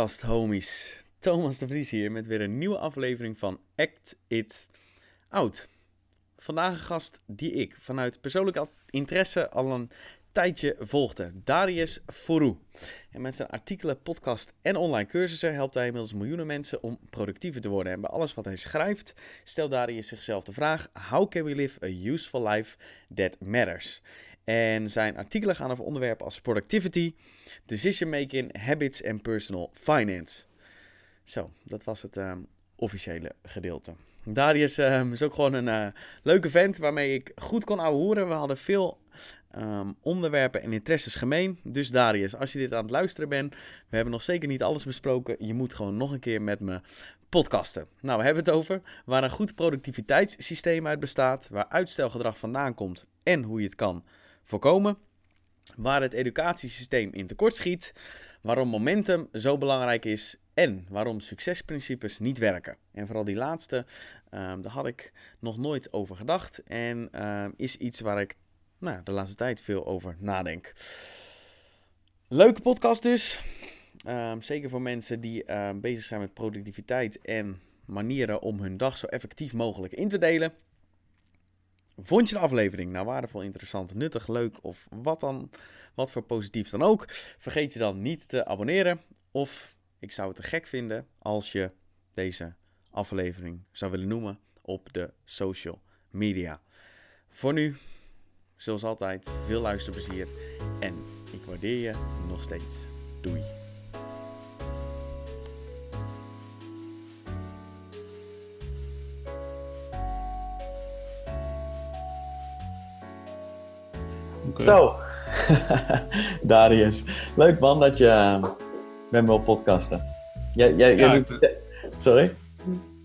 podcast, homies. Thomas de Vries hier met weer een nieuwe aflevering van Act It Out. Vandaag een gast die ik vanuit persoonlijk interesse al een tijdje volgde. Darius Forou. En met zijn artikelen, podcast en online cursussen helpt hij inmiddels miljoenen mensen om productiever te worden. En bij alles wat hij schrijft stelt Darius zichzelf de vraag: How can we live a useful life that matters? En zijn artikelen gaan over onderwerpen als productivity, decision making, habits en personal finance. Zo, dat was het uh, officiële gedeelte. Darius uh, is ook gewoon een uh, leuke vent waarmee ik goed kon horen. We hadden veel um, onderwerpen en interesses gemeen. Dus Darius, als je dit aan het luisteren bent, we hebben nog zeker niet alles besproken. Je moet gewoon nog een keer met me podcasten. Nou, we hebben het over waar een goed productiviteitssysteem uit bestaat, waar uitstelgedrag vandaan komt en hoe je het kan voorkomen. Waar het educatiesysteem in tekort schiet, waarom momentum zo belangrijk is en waarom succesprincipes niet werken. En vooral die laatste, um, daar had ik nog nooit over gedacht en um, is iets waar ik nou, de laatste tijd veel over nadenk. Leuke podcast dus. Um, zeker voor mensen die bezig zijn met productiviteit en manieren om hun dag zo effectief mogelijk in te delen. Vond je de aflevering nou waardevol, interessant, nuttig, leuk of wat dan, wat voor positief dan ook? Vergeet je dan niet te abonneren. Of ik zou het te gek vinden als je deze aflevering zou willen noemen op de social media. Voor nu, zoals altijd, veel luisterplezier en ik waardeer je nog steeds. Doei. Zo, Darius. Leuk man dat je uh, met me wil podcasten. Jij, jij, ja, doet... vind... Sorry?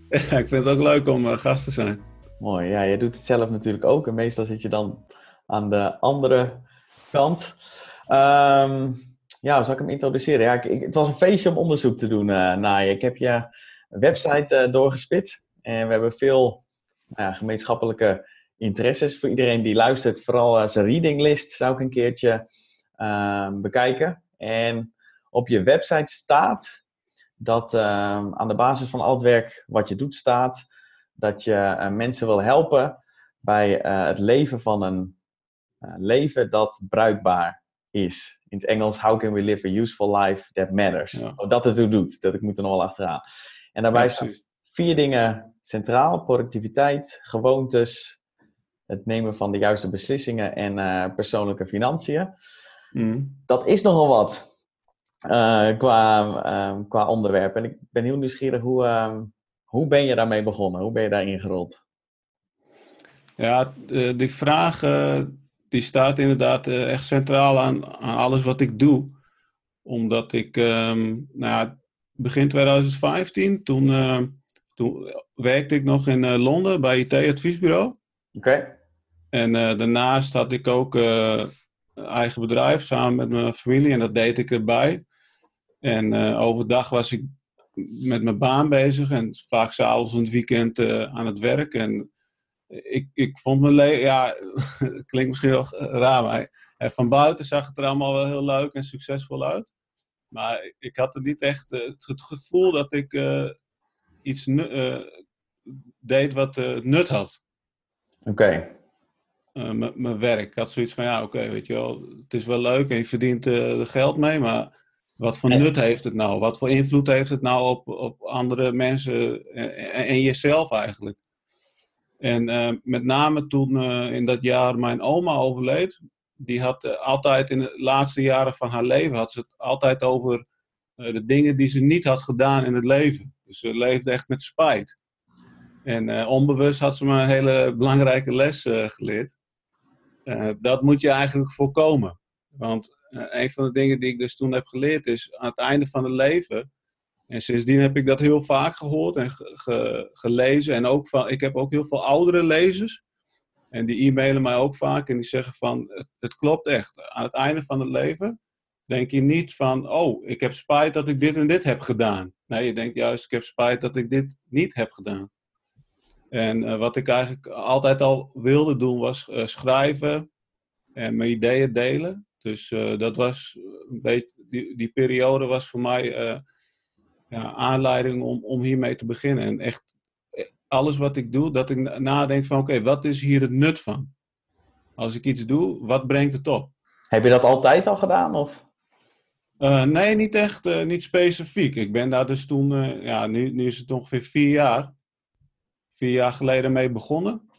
Ja, ik vind het ook leuk om uh, gast te zijn. Mooi, ja, je doet het zelf natuurlijk ook. En meestal zit je dan aan de andere kant. Um, ja, hoe zal ik hem introduceren? Ja, ik, het was een feestje om onderzoek te doen uh, naar je. Ik heb je website doorgespit. En we hebben veel nou gemeenschappelijke interesses. Voor iedereen die luistert, vooral uh, zijn readinglist zou ik een keertje uh, bekijken. En op je website staat dat uh, aan de basis van al het werk wat je doet staat, dat je eh, mensen wil helpen bij eh, het leven van een leven dat bruikbaar is. In het Engels, how can we live a useful life that matters? Ja. Oh, dat het doet, dat ik moet er nog wel achteraan. En daarbij ja, staan vier dingen centraal. Productiviteit, gewoontes, het nemen van de juiste beslissingen en uh, persoonlijke financiën. Mm. Dat is nogal wat uh, qua, uh, qua onderwerp. En ik ben heel nieuwsgierig, hoe, ehm, hoe ben je daarmee begonnen? Hoe ben je daarin gerold? Ja, die vraag die staat inderdaad echt centraal aan, aan alles wat ik doe. Omdat ik, um, nou ja, begin 2015, toen, toen werkte ik nog in Londen bij IT-adviesbureau. Okay. En uh, daarnaast had ik ook uh, eigen bedrijf samen met mijn familie en dat deed ik erbij. En uh, overdag was ik met mijn baan bezig en vaak s'avonds en het weekend aan het werk. En ik, ik vond mijn leven, ja, het klinkt misschien wel raar, maar van buiten zag het er allemaal wel heel leuk en succesvol uit. Maar ik had er niet echt het gevoel dat ik iets deed wat nut had. Oké. Okay uh, mijn werk. Ik had zoiets van, ja, oké, weet je wel, het is wel leuk en je verdient uh, er geld mee, maar wat voor nut heeft het nou? Wat voor invloed heeft het nou op, op andere mensen en, en jezelf eigenlijk? En uh, met name toen in dat jaar mijn oma overleed, die had altijd in de laatste jaren van haar leven, had ze het altijd over de dingen die ze niet had gedaan in het leven. Dus ze leefde echt met spijt. En onbewust had ze me een hele belangrijke les geleerd. Uh, dat moet je eigenlijk voorkomen. Want een van de dingen die ik dus toen heb geleerd is aan het einde van het leven. En sindsdien heb ik dat heel vaak gehoord en ge ge gelezen. En ook van, ik heb ook heel veel oudere lezers. En die e-mailen mij ook vaak en die zeggen van, het klopt echt. Aan het einde van het leven denk je niet van, oh, ik heb spijt dat ik dit en dit heb gedaan. Nee, je denkt juist, ik heb spijt dat ik dit niet heb gedaan. En uh, wat ik eigenlijk altijd al wilde doen was uh, schrijven en mijn ideeën delen. Dus uh, dat was een beetje, die, die periode was voor mij ja, aanleiding om, om hiermee te beginnen. En echt alles wat ik doe, dat ik nadenk van oké, wat is hier het nut van? Als ik iets doe, wat brengt het op? Heb je dat altijd al gedaan? Of? Uh, nee, niet echt, uh, niet specifiek. Ik ben daar dus toen, uh, ja, nu, nu is het ongeveer vier jaar, vier jaar geleden mee begonnen.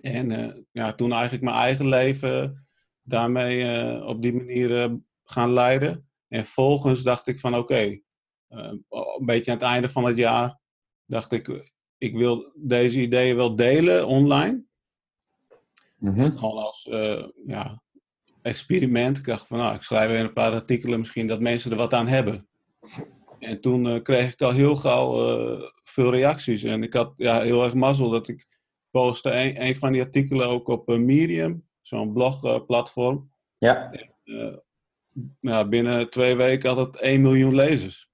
En ja, toen eigenlijk mijn eigen leven daarmee op die manier gaan leiden. En vervolgens dacht ik van oké, een beetje aan het einde van het jaar, dacht ik, ik wil deze ideeën wel delen online. Mm Gewoon als ja, experiment. Ik dacht van, nou, ik schrijf even een paar artikelen misschien dat mensen er wat aan hebben. En toen uh, kreeg ik al heel gauw uh, veel reacties. En ik had ja, heel erg mazzel dat ik postte een, een van die artikelen ook op uh, Medium, zo'n blogplatform. ja. En, ja. Binnen twee weken had het 1 miljoen lezers.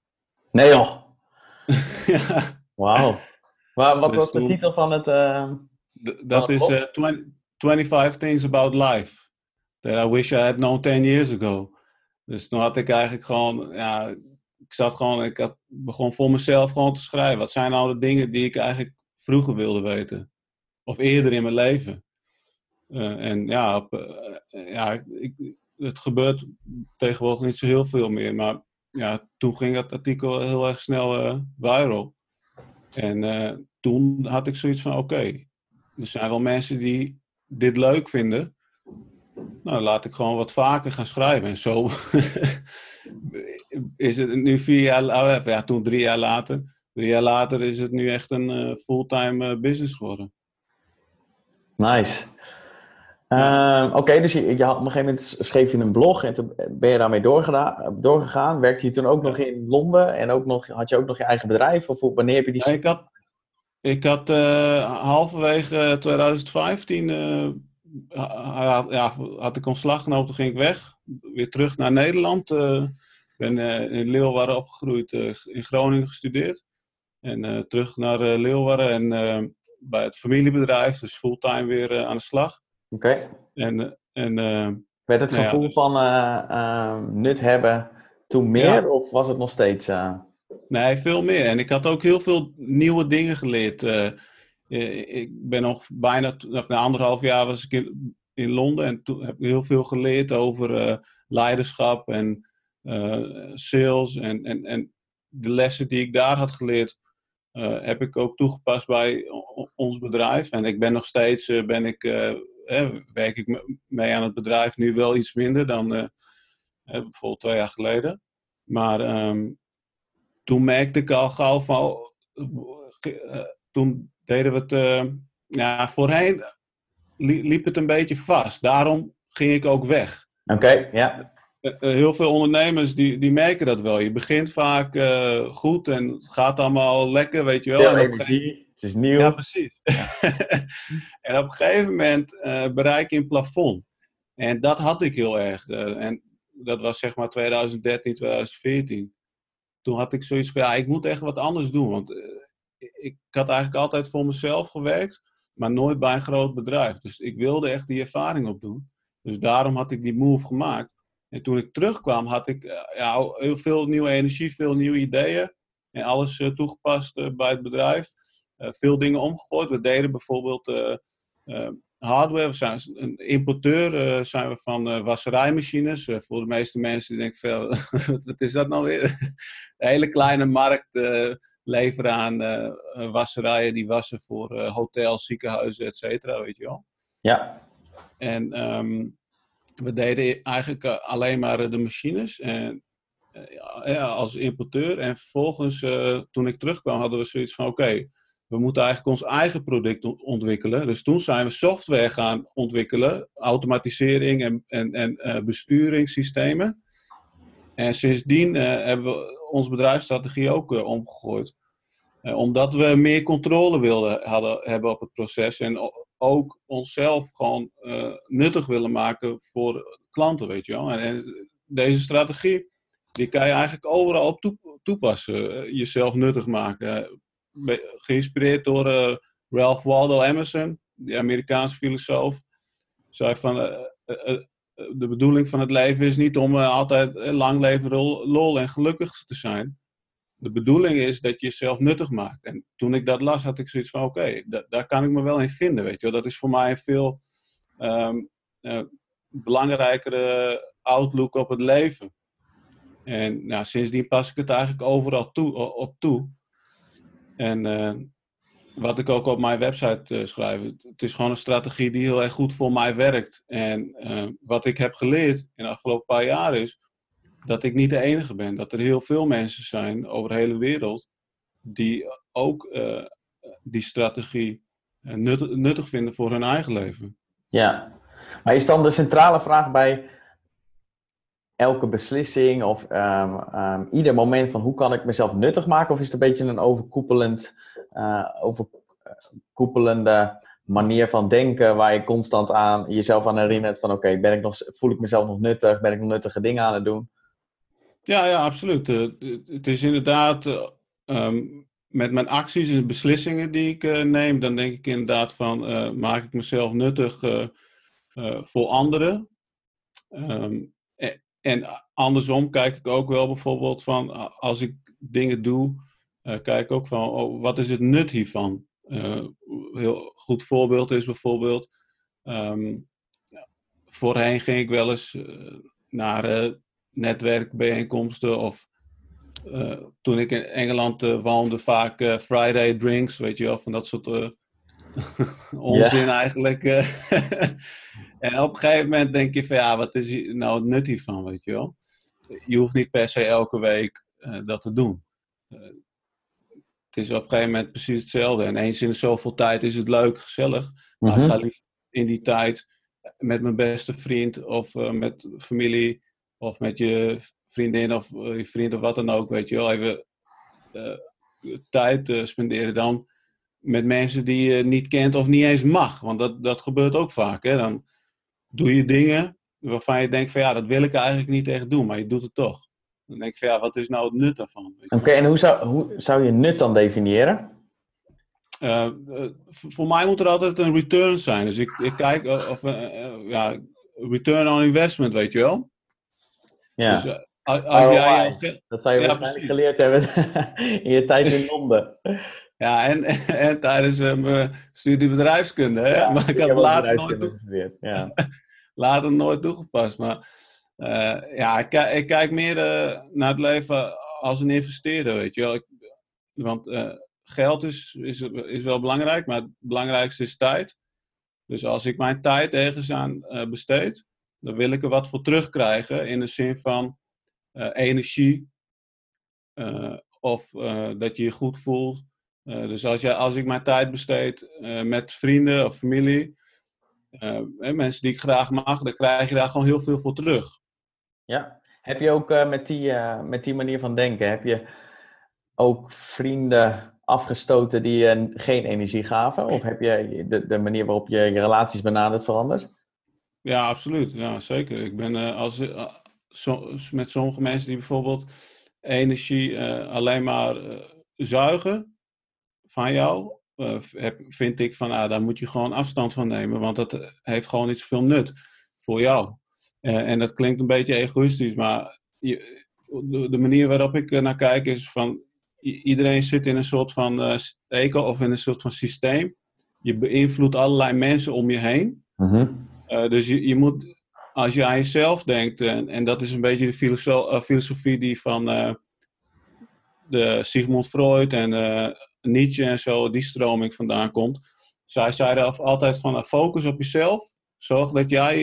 Nee joh. ja. Wauw. Maar wat dus was de toen, titel van het... dat is 20, 25 Things About Life that I wish I had known 10 years ago. Dus toen had ik eigenlijk gewoon, ja, ik zat gewoon, ik had, begon voor mezelf gewoon te schrijven. Wat zijn nou de dingen die ik eigenlijk vroeger wilde weten? Of eerder in mijn leven? Uh, en ja, uh, ja ik, het gebeurt tegenwoordig niet zo heel veel meer. Maar ja, toen ging dat artikel heel erg snel uh, viral. En toen had ik zoiets van, oké, er zijn wel mensen die dit leuk vinden. Nou, laat ik gewoon wat vaker gaan schrijven. En zo is het nu vier jaar, oh, ja, toen drie jaar later. Drie jaar later is het nu echt een uh, fulltime uh, business geworden. Nice. Uh, Oké, dus je, je had, op een gegeven moment schreef je een blog en toen ben je daarmee doorgegaan. Werkte je toen ook nog in Londen en ook nog, had je ook nog je eigen bedrijf? Of wanneer heb je die... Ja, ik had, ik had uh, halverwege 2015 ja, had ik ontslag genomen, toen ging ik weg. Weer terug naar Nederland. Ik ben uh, in Leeuwarden opgegroeid, uh, in Groningen gestudeerd. En terug naar Leeuwarden en bij het familiebedrijf, dus fulltime weer aan de slag. Oké. En, en, Werd het gevoel ja, van nut hebben toen meer, ja. of was het nog steeds... Nee, veel meer. En ik had ook heel veel nieuwe dingen geleerd. Eh, ik ben nog bijna, of na anderhalf jaar was ik in, in Londen en toen heb ik heel veel geleerd over uh, leiderschap en sales. En, en, en de lessen die ik daar had geleerd, heb ik ook toegepast bij ons bedrijf. En ik ben nog steeds, ben ik, werk ik mee aan het bedrijf nu wel iets minder dan bijvoorbeeld twee jaar geleden. Maar um, toen merkte ik al gauw van, toen deden we het. Ja, voorheen liep het een beetje vast. Daarom ging ik ook weg. Oké, ja. Eh, eh, heel veel ondernemers die, die merken dat wel. Je begint vaak uh, goed en het gaat allemaal lekker, weet je wel. Energie, het is nieuw. Ja, precies. Ja. en op een gegeven moment uh, bereik je een plafond. En dat had ik heel erg. en dat was zeg maar 2013, 2014. Toen had ik zoiets van, ja, ik moet echt wat anders doen. Want ik had eigenlijk altijd voor mezelf gewerkt, maar nooit bij een groot bedrijf. Dus ik wilde echt die ervaring opdoen. Dus daarom had ik die move gemaakt. En toen ik terugkwam, had ik eh, ja, heel veel nieuwe energie, veel nieuwe ideeën. En alles uh, toegepast uh, bij het bedrijf. Uh, veel dingen omgegooid. We deden bijvoorbeeld hardware. We zijn een importeur zijn we van wasserijmachines. voor de meeste mensen denken veel, wat is dat nou weer? een hele kleine markt leveren aan wasserijen die wassen voor hotels, ziekenhuizen, et cetera, weet je wel. Ja. En um, we deden eigenlijk uh, alleen maar de machines en, ja, als importeur. En vervolgens, toen ik terugkwam, hadden we zoiets van, oké, we moeten eigenlijk ons eigen product ontwikkelen. Dus toen zijn we software gaan ontwikkelen, automatisering en, en, en besturingssystemen. En sindsdien hebben we onze bedrijfsstrategie ook omgegooid. Omdat we meer controle wilden hadden, hebben op het proces. En ook onszelf gewoon uh, nuttig willen maken voor klanten, weet je wel. En, deze strategie, die kan je eigenlijk overal op toepassen. jezelf nuttig maken. geïnspireerd door Ralph Waldo Emerson, die Amerikaanse filosoof. Zei van, de bedoeling van het leven is niet om altijd lang leven lol, en gelukkig te zijn. De bedoeling is dat je jezelf nuttig maakt. En toen ik dat las, had ik zoiets van: oké, daar kan ik me wel in vinden. Weet je wel. Dat is voor mij een veel um, uh, belangrijkere outlook op het leven. En nou, sindsdien pas ik het eigenlijk overal toe, op toe. En uh, wat ik ook op mijn website uh, schrijf, het is gewoon een strategie die heel erg goed voor mij werkt. En wat ik heb geleerd in de afgelopen paar jaar is dat ik niet de enige ben. Dat er heel veel mensen zijn over de hele wereld die ook uh, die strategie nuttig, nuttig vinden voor hun eigen leven. Ja, maar is dan de centrale vraag bij elke beslissing of um, um, ieder moment van hoe kan ik mezelf nuttig maken? Of is het een beetje een overkoepelend, uh, overkoepelende manier van denken waar je constant aan jezelf aan herinnert van oké, okay, ik nog, voel ik mezelf nog nuttig? Ben ik nog nuttige dingen aan het doen? Ja, ja, absoluut. Uh, het is inderdaad uh, um, met mijn acties en beslissingen die ik uh, neem, dan denk ik inderdaad van maak ik mezelf nuttig voor anderen. Um, en andersom kijk ik ook wel bijvoorbeeld van, als ik dingen doe, kijk ook van, oh, wat is het nut hiervan? Uh, heel goed voorbeeld is bijvoorbeeld, um, voorheen ging ik wel eens naar netwerkbijeenkomsten of toen ik in Engeland woonde vaak Friday drinks, weet je wel, van dat soort onzin eigenlijk. En op een gegeven moment denk je van ja, wat is nou het nut hiervan, weet je wel? Je hoeft niet per se elke week dat te doen. Het is op een gegeven moment precies hetzelfde. En eens in de zoveel tijd is het leuk, gezellig. Maar mm -hmm. ik ga liever in die tijd met mijn beste vriend of met familie of met je vriendin of je vriend of wat dan ook, weet je wel, even tijd spenderen dan met mensen die je niet kent of niet eens mag. Want dat, dat gebeurt ook vaak. Hè? Dan, doe je dingen waarvan je denkt van ja, dat wil ik eigenlijk niet echt doen, maar je doet het toch. Dan denk ik van ja, wat is nou het nut daarvan? Oké, okay, en hoe zou, hoe zou je nut dan definiëren? Uh, uh, voor mij moet er altijd een return zijn. Dus ik, ik kijk, uh, of ja, return on investment, weet je wel. Ja. Dus, als, als jij, dat zou je ja, waarschijnlijk precies. geleerd hebben in je tijd in Londen. Ja, en, en tijdens mijn studie bedrijfskunde. Hè? Ja, maar ik heb later nooit toegepast. Ja. later nooit toegepast. Maar uh, ja, ik, ik, kijk meer uh, naar het leven als een investeerder, weet je wel. Ik, want geld is, is, is wel belangrijk, maar het belangrijkste is tijd. Dus als ik mijn tijd ergens aan besteed, dan wil ik er wat voor terugkrijgen in de zin van energie. of dat je je goed voelt. Dus als, je, als ik mijn tijd besteed met vrienden of familie, mensen die ik graag mag, dan krijg je daar gewoon heel veel voor terug. Ja, heb je ook met, die, met die manier van denken, heb je ook vrienden afgestoten die je geen energie gaven? Of heb je de, de manier waarop je je relaties benadert veranderd? Ja, absoluut. Ja, zeker. Ik ben als, zo, met sommige mensen die bijvoorbeeld energie alleen maar zuigen, van jou, vind ik van, ah, daar moet je gewoon afstand van nemen, want dat heeft gewoon niet zoveel nut voor jou. En dat klinkt een beetje egoïstisch, maar de, manier waarop ik naar kijk is van, iedereen zit in een soort van eco of in een soort van systeem. Je beïnvloedt allerlei mensen om je heen. Mm-hmm. dus je, je moet, als je aan jezelf denkt, en, en dat is een beetje de filoso filosofie die van de Sigmund Freud en Nietzsche en zo, die stroming vandaan komt. Zij zeiden altijd van focus op jezelf. Zorg dat jij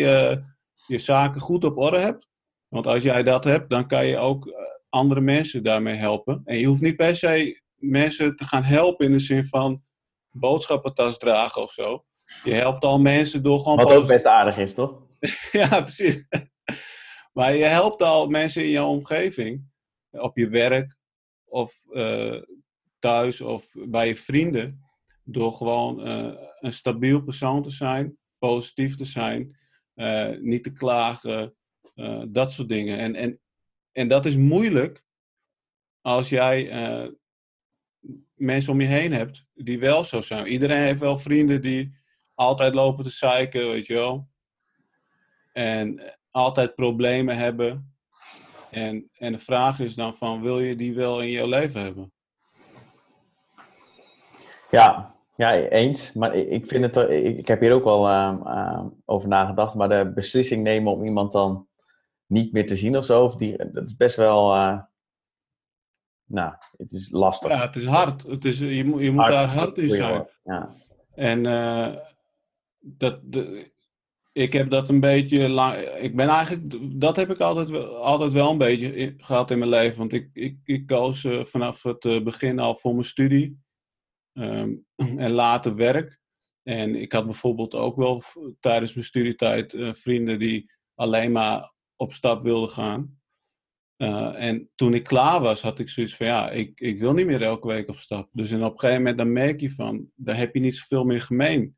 je zaken goed op orde hebt. Want als jij dat hebt, dan kan je ook andere mensen daarmee helpen. En je hoeft niet per se mensen te gaan helpen in de zin van boodschappentas dragen of zo. Je helpt al mensen door gewoon... Wat ook best aardig is, toch? ja, precies. maar je helpt al mensen in jouw omgeving, op je werk of uh, thuis of bij je vrienden. Door gewoon uh, een stabiel persoon te zijn, positief te zijn, uh, niet te klagen, dat soort dingen. En, en, en dat is moeilijk als jij mensen om je heen hebt die wel zo zijn. Iedereen heeft wel vrienden die altijd lopen te zeiken, weet je wel. En altijd problemen hebben. En, en de vraag is dan van, wil je die wel in jouw leven hebben? Ja, ja eens. Maar ik vind het, ik, ik heb hier ook wel ehm, ehm, over nagedacht. Maar de beslissing nemen om iemand dan niet meer te zien of zo, of die, dat is best wel, eh, nou, het is lastig. Ja, het is hard. Het is, je moet, je moet Hard- daar hard in zijn. Ja. En eh, dat, ik heb dat een beetje lang. Ik ben eigenlijk. Dat heb ik altijd wel, altijd wel een beetje gehad in mijn leven. Want ik, ik, ik koos eh, vanaf het eh, begin al voor mijn studie. Ehm, en later werk. En ik had bijvoorbeeld ook wel tijdens mijn studietijd eh, vrienden die alleen maar op stap wilden gaan. En toen ik klaar was, had ik zoiets van ja, ik, ik wil niet meer elke week op stap. Dus en op een gegeven moment dan merk je van, daar heb je niet zoveel meer gemeen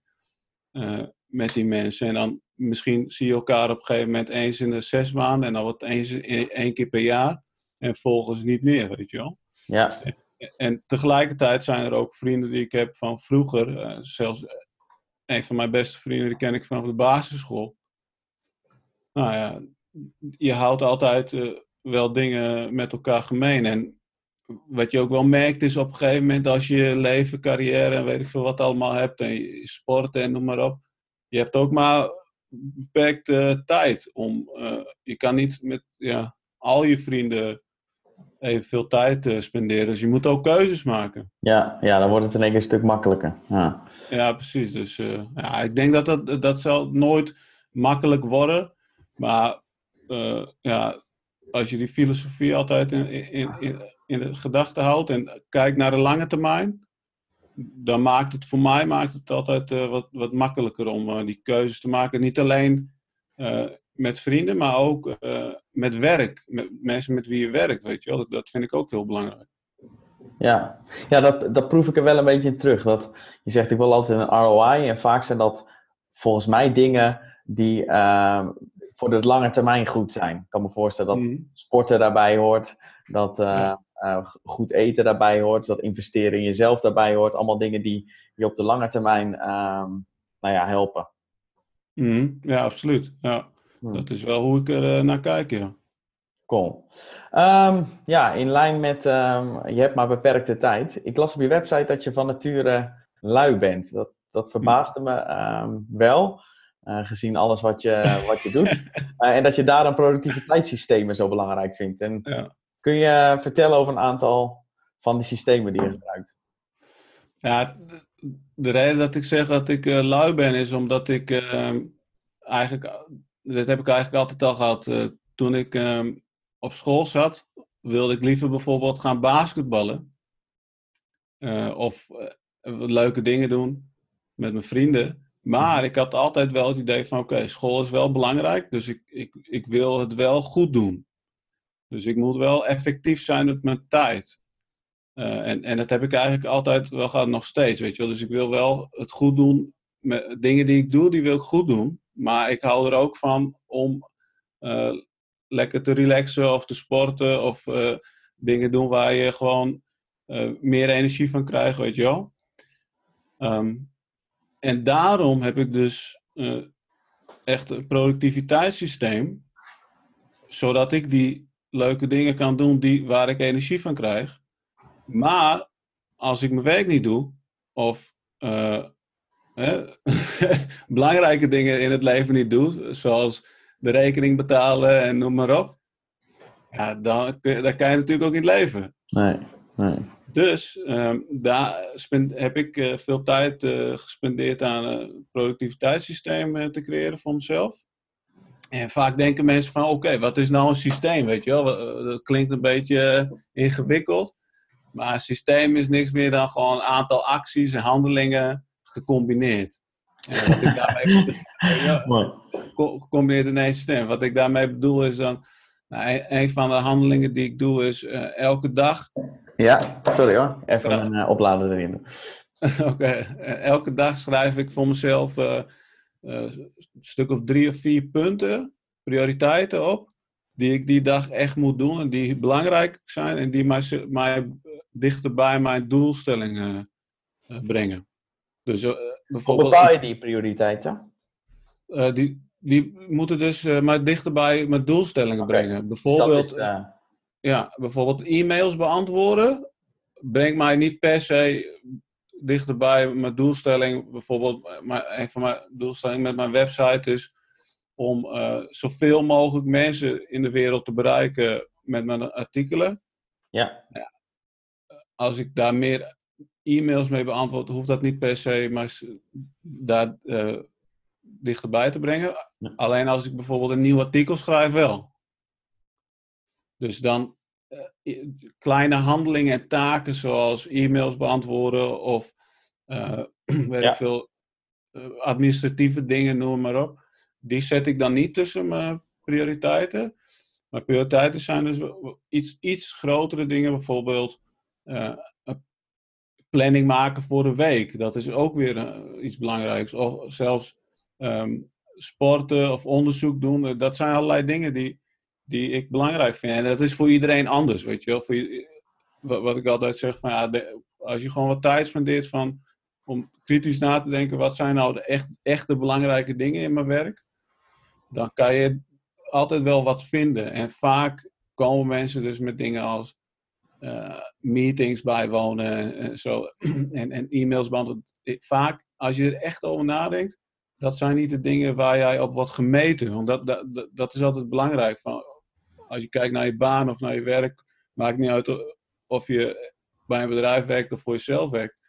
eh, met die mensen. En dan misschien zie je elkaar op een gegeven moment eens in de zes maanden en dan het eens één keer per jaar. En vervolgens niet meer, weet je wel. Ja, En tegelijkertijd zijn er ook vrienden die ik heb van vroeger. eh, zelfs een van mijn beste vrienden, die ken ik vanaf de basisschool. Nou ja, je houdt altijd eh, wel dingen met elkaar gemeen. En wat je ook wel merkt is op een gegeven moment als je leven, carrière en weet ik veel wat allemaal hebt. En je sport en noem maar op. Je hebt ook maar beperkte tijd om. eh, je kan niet met ja, al je vrienden evenveel tijd eh, spenderen. Dus je moet ook keuzes maken. ja, ja, dan wordt het in één keer een stuk makkelijker. Ja, Ja, precies. Dus eh, ja, ik denk dat dat, dat zal nooit makkelijk worden. Maar ja, als je die filosofie altijd in, in, in, in de gedachten houdt en kijkt naar de lange termijn, dan maakt het voor mij maakt het altijd eh, wat, wat makkelijker om eh, die keuzes te maken. Niet alleen eh, met vrienden, maar ook met werk. Met mensen met wie je werkt, weet je wel. Dat, dat vind ik ook heel belangrijk. ja. ja dat, dat proef ik er wel een beetje in terug. Dat je zegt, ik wil altijd een ROI. En vaak zijn dat volgens mij dingen die ehm, voor de lange termijn goed zijn. Ik kan me voorstellen dat Mhm. sporten daarbij hoort, dat eh, Ja. Eh, goed eten daarbij hoort, dat investeren in jezelf daarbij hoort. Allemaal dingen die je op de lange termijn ehm, nou ja, helpen. Mhm. Ja, absoluut. Ja. Hmm. Dat is wel hoe ik er eh, naar kijk, ja. Cool. Ehm, ja, in lijn met ehm, je hebt maar beperkte tijd. Ik las op je website dat je van nature lui bent. Dat, dat verbaasde me wel, eh, gezien alles wat je, wat je doet. En dat je daarom productiviteitssystemen zo belangrijk vindt. En Ja. Kun je vertellen over een aantal van die systemen die je gebruikt? Ja, de, de reden dat ik zeg dat ik eh, lui ben is omdat ik eh, eigenlijk, dat heb ik eigenlijk altijd al gehad. Eh, toen ik eh, op school zat, wilde ik liever bijvoorbeeld gaan basketballen. Eh, of leuke dingen doen met mijn vrienden. Maar ik had altijd wel het idee van, oké, school is wel belangrijk, dus ik, ik, ik wil het wel goed doen. Dus ik moet wel effectief zijn met mijn tijd. Eh, en, en dat heb ik eigenlijk altijd wel gehad, nog steeds, weet je wel. Dus ik wil wel het goed doen. Met, dingen die ik doe, die wil ik goed doen. Maar ik hou er ook van om eh, lekker te relaxen of te sporten. Of eh, dingen doen waar je gewoon meer energie van krijgt, weet je wel. Ehm, en daarom heb ik dus echt een productiviteitssysteem. Zodat ik die leuke dingen kan doen die, waar ik energie van krijg. Maar als ik mijn werk niet doe, of eh, hè, belangrijke dingen in het leven niet doe, zoals de rekening betalen en noem maar op, ja, dan, dan kan je natuurlijk ook niet leven. Nee, nee. Dus ehm, daar spend, heb ik eh, veel tijd eh, gespendeerd aan een productiviteitssysteem te creëren voor mezelf. En vaak denken mensen van, oké, wat is nou een systeem, weet je wel? Wa- Dat klinkt een beetje eh, ingewikkeld. Maar een systeem is niks meer dan gewoon een aantal acties en handelingen gecombineerd. En wat ik daarmee bedoel, gecombineerd in één systeem. Wat ik daarmee bedoel is dan, nou, een, van de handelingen die ik doe is eh, elke dag Ja, sorry hoor. Even een eh, oplader erin doen. Oké, eh, elke dag schrijf ik voor mezelf eh, eh, een stuk of drie of vier punten, prioriteiten op, die ik die dag echt moet doen en die belangrijk zijn en die mij, mij dichter bij mijn doelstellingen eh, brengen. Dus eh, Hoe bijvoorbeeld, bepaal je die prioriteiten? eh, die, die moeten dus uh, maar dichterbij met doelstellingen Oké, brengen. Bijvoorbeeld, Dat is, eh, ja, bijvoorbeeld e-mails beantwoorden brengt mij niet per se dichterbij mijn doelstelling. Bijvoorbeeld, eh, mijn, een van mijn doelstellingen met mijn website is om eh, zoveel mogelijk mensen in de wereld te bereiken met mijn artikelen. ja, Als ik daar meer e-mails mee beantwoord, hoeft dat niet per se maar daar eh, dichterbij te brengen. Ja. Alleen als ik bijvoorbeeld een nieuw artikel schrijf, wel. Dus dan kleine handelingen en taken zoals e-mails beantwoorden of eh, weet Ja. ik veel eh, administratieve dingen, noem maar op. Die zet ik dan niet tussen mijn prioriteiten. Mijn prioriteiten zijn dus iets, iets grotere dingen, bijvoorbeeld eh, planning maken voor de week. Dat is ook weer eh, iets belangrijks. Of zelfs ehm, sporten of onderzoek doen. Eh, Dat zijn allerlei dingen die, die ik belangrijk vind. En dat is voor iedereen anders, weet je wel. Voor, wat, wat ik altijd zeg, van, ja, als je gewoon wat tijd spendeert van, om kritisch na te denken... wat zijn nou de echt, echte belangrijke dingen in mijn werk... dan kan je altijd wel wat vinden. En vaak komen mensen dus met dingen als eh, meetings bijwonen en zo. en, en e-mails beantwoorden. Vaak, als je er echt over nadenkt, dat zijn niet de dingen waar jij op wordt gemeten. Want dat, dat, dat is altijd belangrijk. Van, als je kijkt naar je baan of naar je werk, maakt niet uit of je bij een bedrijf werkt of voor jezelf werkt.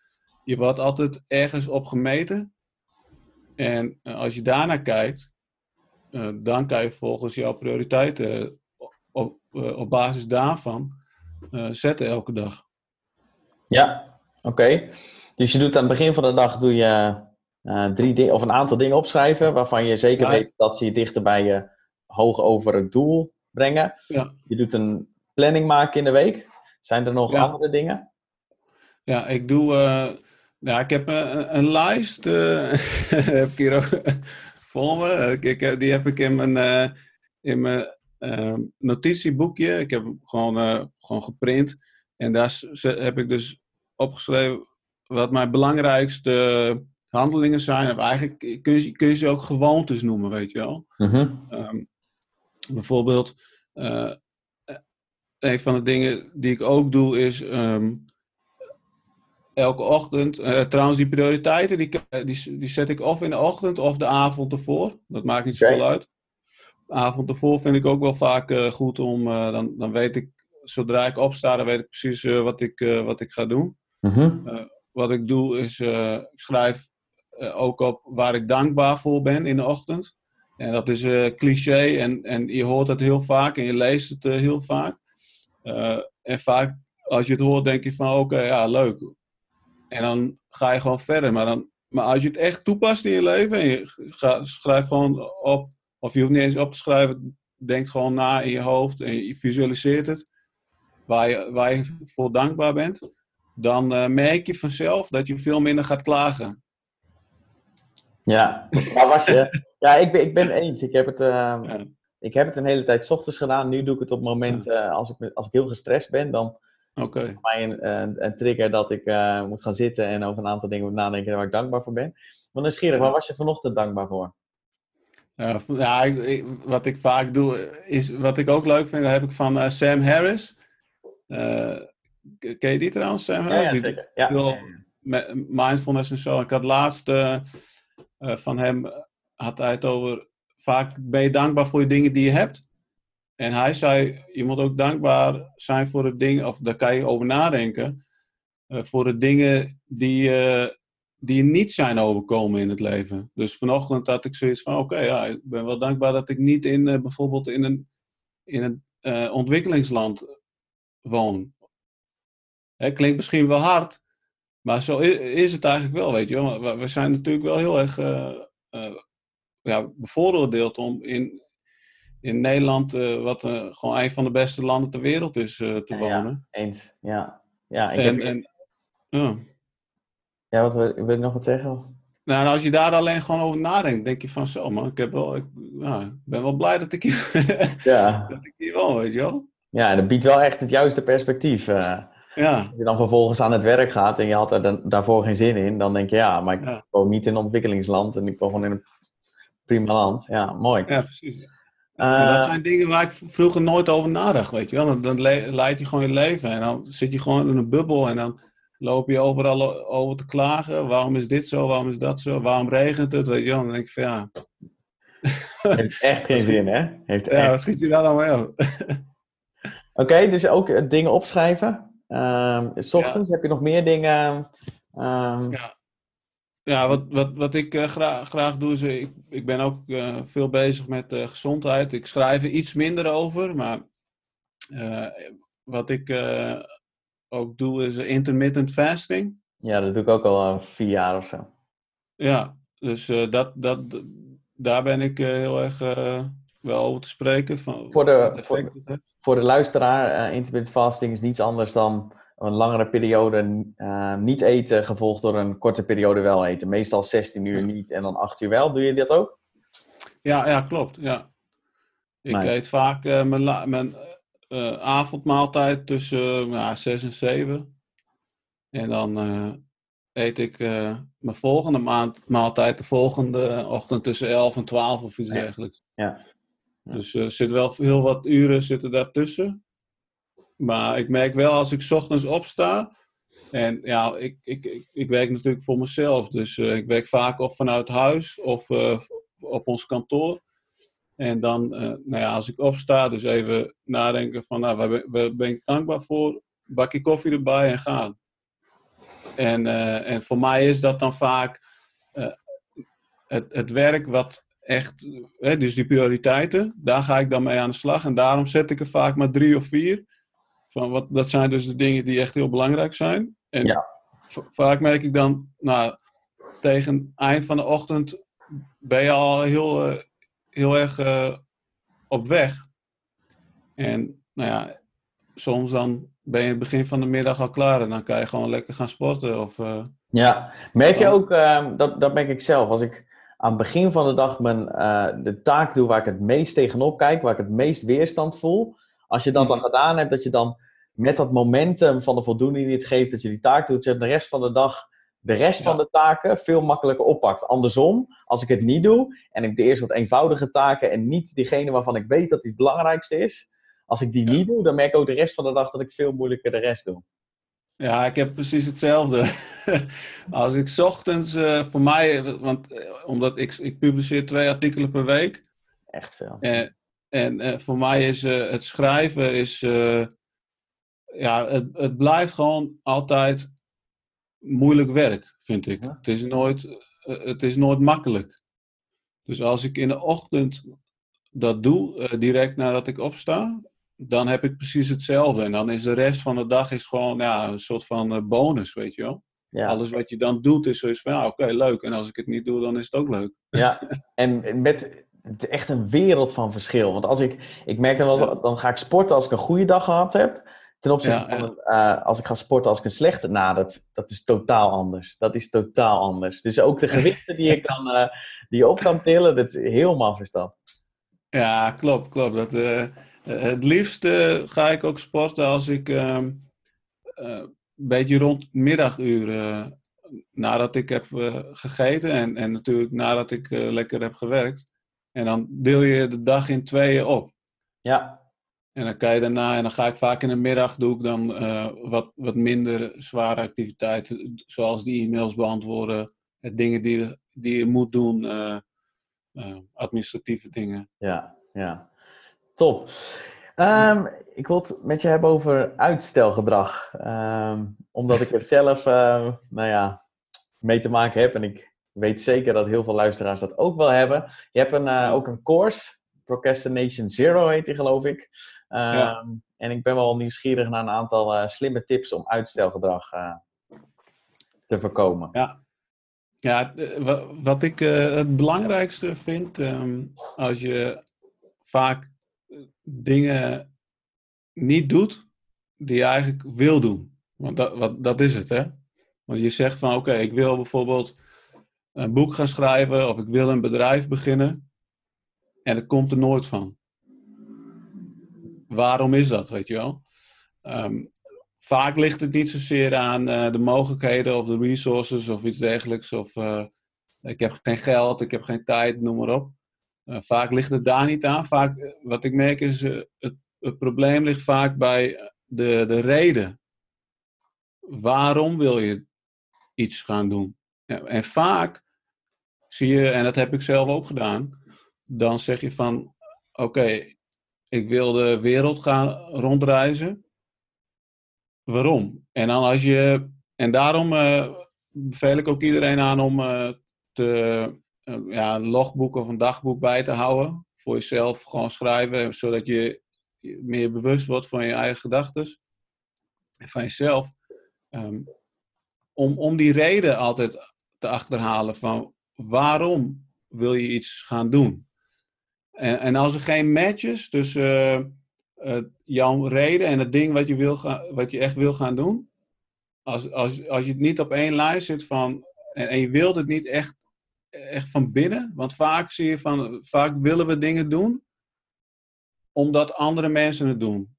Je wordt altijd ergens op gemeten. En eh, als je daarnaar kijkt, eh, dan kan je volgens jouw prioriteiten op, op, eh, op basis daarvan eh, zetten elke dag. ja. oké. Dus je doet aan het begin van de dag doe je eh, drie dingen of een aantal dingen opschrijven waarvan je zeker Ja. weet dat ze je dichter bij je hoog over het doel brengen. Ja. Je doet een planning maken in de week. Zijn er nog Ja. andere dingen? Ja, ik doe. eh, ja, ik heb een, een lijst. eh, heb ik hier ook voor me. Ik, die heb ik in mijn, eh, in mijn eh, notitieboekje. Ik heb hem gewoon, eh, gewoon geprint. En daar heb ik dus opgeschreven wat mijn belangrijkste handelingen zijn. Of eigenlijk kun je, kun je ze ook gewoontes noemen, weet je wel. Ehm, bijvoorbeeld, eh, eh, een van de dingen die ik ook doe is ehm, elke ochtend, eh, trouwens die prioriteiten, die, die, die zet ik of in de ochtend of de avond ervoor. Dat maakt niet zoveel uit. De avond ervoor vind ik ook wel vaak goed om, dan, dan weet ik, zodra ik opsta, dan weet ik precies wat, ik, wat ik ga doen Mhm. wat ik doe is, ik schrijf ook op waar ik dankbaar voor ben in de ochtend. En dat is eh, cliché en, en je hoort het heel vaak en je leest het eh, heel vaak. Eh, en vaak als je het hoort denk je van oké, ja leuk. En dan ga je gewoon verder. Maar, dan, maar als je het echt toepast in je leven en je ga, schrijft gewoon op, of je hoeft niet eens op te schrijven, denk gewoon na in je hoofd en je visualiseert het. Waar je, waar je voor dankbaar bent dan merk je vanzelf dat je veel minder gaat klagen. Ja, waar was je? Ja, ik ben, ik ben eens. Ik heb, het, eh, Ja. ik heb het een hele tijd ochtends gedaan. Nu doe ik het op het moment eh, als, ik, als ik heel gestrest ben. Dan Oké. is mij een, een, een trigger dat ik eh, moet gaan zitten en over een aantal dingen moet nadenken waar ik dankbaar voor ben. Maar nieuwsgierig, waar was je vanochtend dankbaar voor? Ja, ik- ik- wat ik vaak doe, is wat ik ook leuk vind, dat heb ik van eh, Sam Harris. Ken je die trouwens, Sam Ja, Harris? ja, zeker. Ja. mindfulness en zo. Ik had laatst eh, van hem, had hij het over, vaak ben je dankbaar voor je dingen die je hebt. En hij zei, je moet ook dankbaar zijn voor de dingen, of daar kan je over nadenken, eh, voor de dingen die, eh, die je niet zijn overkomen in het leven. Dus vanochtend had ik zoiets van, oké, ja, ik ben wel dankbaar dat ik niet in, bijvoorbeeld in een, in een ontwikkelingsland woon. Hè, klinkt misschien wel hard, maar zo is het eigenlijk wel, weet je wel. We- We zijn natuurlijk wel heel erg eh, eh, ja, bevooroordeeld om in, in Nederland, eh, wat gewoon een van de beste landen ter wereld is, eh, te Ja, wonen. Eens, ja. Ja, ik En, heb, en, ja. ja wat wil, wil je nog wat zeggen? Nou, als je daar alleen gewoon over nadenkt, denk je van zo, man, ik, heb wel, ik ja, ik ben wel blij dat ik hier, Ja. dat ik hier woon, weet je wel. ja, dat biedt wel echt het juiste perspectief. eh. Ja, als je dan vervolgens aan het werk gaat en je had er dan, daarvoor geen zin in, dan denk je ja, maar ik Ja. woon niet in een ontwikkelingsland en ik woon gewoon in een prima land. Ja, mooi. Ja, precies. Uh, en dat zijn dingen waar ik vroeger nooit over nadacht, weet je wel. Dan, dan le leid je gewoon je leven en dan zit je gewoon in een bubbel en dan loop je overal over te klagen. Waarom is dit zo? Waarom is dat zo? Waarom regent het? Weet je wel. Dan denk ik van ja... Heeft echt geen zin, hè? Heeft ja, echt... wat schiet je daar dan mee op? Oké, dus ook uh, dingen opschrijven. Um, s ochtends heb je nog meer dingen... Um... Ja. Ja, wat, wat, wat ik uh, graag, graag doe is, ik, ik ben ook uh, veel bezig met uh, gezondheid. Ik schrijf er iets minder over, maar wat ik ook doe is intermittent fasting. Ja, dat doe ik ook al vier jaar of zo. Ja, dus dat, dat, daar ben ik heel erg wel over te spreken. Van, voor, de, voor, voor, de luisteraar, intermittent fasting is niets anders dan een langere periode uh, niet eten, gevolgd door een korte periode wel eten. Meestal 16 uur niet en dan 8 uur wel. Doe je dat ook? Ja, ja klopt. Ja. Ik nice. eet vaak uh, mijn, mijn avondmaaltijd tussen uh, 6 en 7. En dan eet ik mijn volgende maand, maaltijd de volgende ochtend tussen 11 en 12 of iets ja. dergelijks. Ja. Dus er zit wel heel wat uren zitten daartussen. Maar ik merk wel als ik ochtends opsta. En ja, ik, ik, ik, ik werk natuurlijk voor mezelf. Dus uh, ik werk vaak of vanuit huis of uh, op ons kantoor. En dan, nou ja, als ik opsta, dus even nadenken van, nou, waar, waar ben ik dankbaar voor? Bakje koffie erbij en gaan. En, en voor mij is dat dan vaak het, het werk wat echt, hè, dus die prioriteiten, daar ga ik dan mee aan de slag. En daarom zet ik er vaak maar drie of vier. Van wat, dat zijn dus de dingen die echt heel belangrijk zijn. En ja. vaak merk ik dan, nou, tegen eind van de ochtend ben je al heel, uh, heel erg uh, op weg. En nou ja, soms dan ben je het begin van de middag al klaar en dan kan je gewoon lekker gaan sporten. Of, uh, ja, merk je ook, ehm, dat, dat merk ik zelf, als ik aan het begin van de dag mijn, de taak doe waar ik het meest tegenop kijk, waar ik het meest weerstand voel. Als je dat dan gedaan hebt, dat je dan met dat momentum van de voldoening die het geeft, dat je die taak doet, je de rest van de dag de rest ja. van de taken veel makkelijker oppakt. Andersom, als ik het niet doe en ik de eerst wat eenvoudige taken en niet diegene waarvan ik weet dat die het belangrijkste is, als ik die ja. niet doe, dan merk ik ook de rest van de dag dat ik veel moeilijker de rest doe. Ja, ik heb precies hetzelfde. als ik ochtends uh, voor mij, want uh, omdat ik, ik publiceer twee artikelen per week. Echt veel. En, en uh, voor mij is het schrijven is ja, het, het blijft gewoon altijd moeilijk werk, vind ik. Ja. Het, is nooit, het is nooit makkelijk. Dus als ik in de ochtend dat doe, direct nadat ik opsta, dan heb ik precies hetzelfde. En dan is de rest van de dag is gewoon ja, een soort van uh, bonus, weet je wel. Ja. Alles wat je dan doet is zoiets van, ja, oké, okay, leuk. En als ik het niet doe, dan is het ook leuk. Ja, en met het is echt een wereld van verschil. Want als ik, ik merk dan wel, dan ga ik sporten als ik een goede dag gehad heb. Ten opzichte ja, van. Uh, als ik ga sporten als ik een slechte, nou, dat, dat is totaal anders. Dat is totaal anders. Dus ook de gewichten die je, kan, uh, die je op kan tillen, dat is helemaal verstand. Ja, klopt, klopt. Dat, uh, het liefst ga ik ook sporten als ik ehm, een beetje rond middaguur, nadat ik heb gegeten en, en natuurlijk nadat ik lekker heb gewerkt. En dan deel je de dag in tweeën op. Ja, en dan kan je daarna, en dan ga ik vaak in de middag, doe ik dan uh, wat, wat minder zware activiteiten, zoals die e-mails beantwoorden, dingen die, die je moet doen, uh, uh, administratieve dingen. Ja, ja. Top. Um, ik wil het met je hebben over uitstelgedrag. Um, omdat ik er zelf, nou ja, mee te maken heb en ik weet zeker dat heel veel luisteraars dat ook wel hebben. Je hebt een, ook een course, Procrastination Zero heet die geloof ik. Um, ja. En ik ben wel nieuwsgierig naar een aantal uh, slimme tips om uitstelgedrag uh, te voorkomen. Ja, ja wat ik het belangrijkste vind, als je vaak dingen niet doet die je eigenlijk wil doen. Want dat, wat, dat is het, hè? Want je zegt van, oké, ik wil bijvoorbeeld een boek gaan schrijven of ik wil een bedrijf beginnen. En het komt er nooit van waarom is dat, weet je wel? Um, vaak ligt het niet zozeer aan uh, de mogelijkheden of de resources of iets dergelijks. Of uh, ik heb geen geld, ik heb geen tijd, noem maar op. Uh, vaak ligt het daar niet aan. Vaak, wat ik merk is, het, het probleem ligt vaak bij de, de reden. Waarom wil je iets gaan doen? En vaak zie je, en dat heb ik zelf ook gedaan, dan zeg je van, oké, ik wil de wereld gaan rondreizen. Waarom? En dan als je, en daarom uh, beveel ik ook iedereen aan om te, ja, een logboek of een dagboek bij te houden. Voor jezelf gewoon schrijven, zodat je meer bewust wordt van je eigen gedachten. En van jezelf. Um, om, om die reden altijd te achterhalen van waarom wil je iets gaan doen. En, en als er geen match is tussen uh, jouw reden en het ding wat je, wil gaan, wat je echt wil gaan doen. Als, als, als je het niet op één lijn zit van, en je wilt het niet echt, echt van binnen. Want vaak zie je van, vaak willen we dingen doen omdat andere mensen het doen.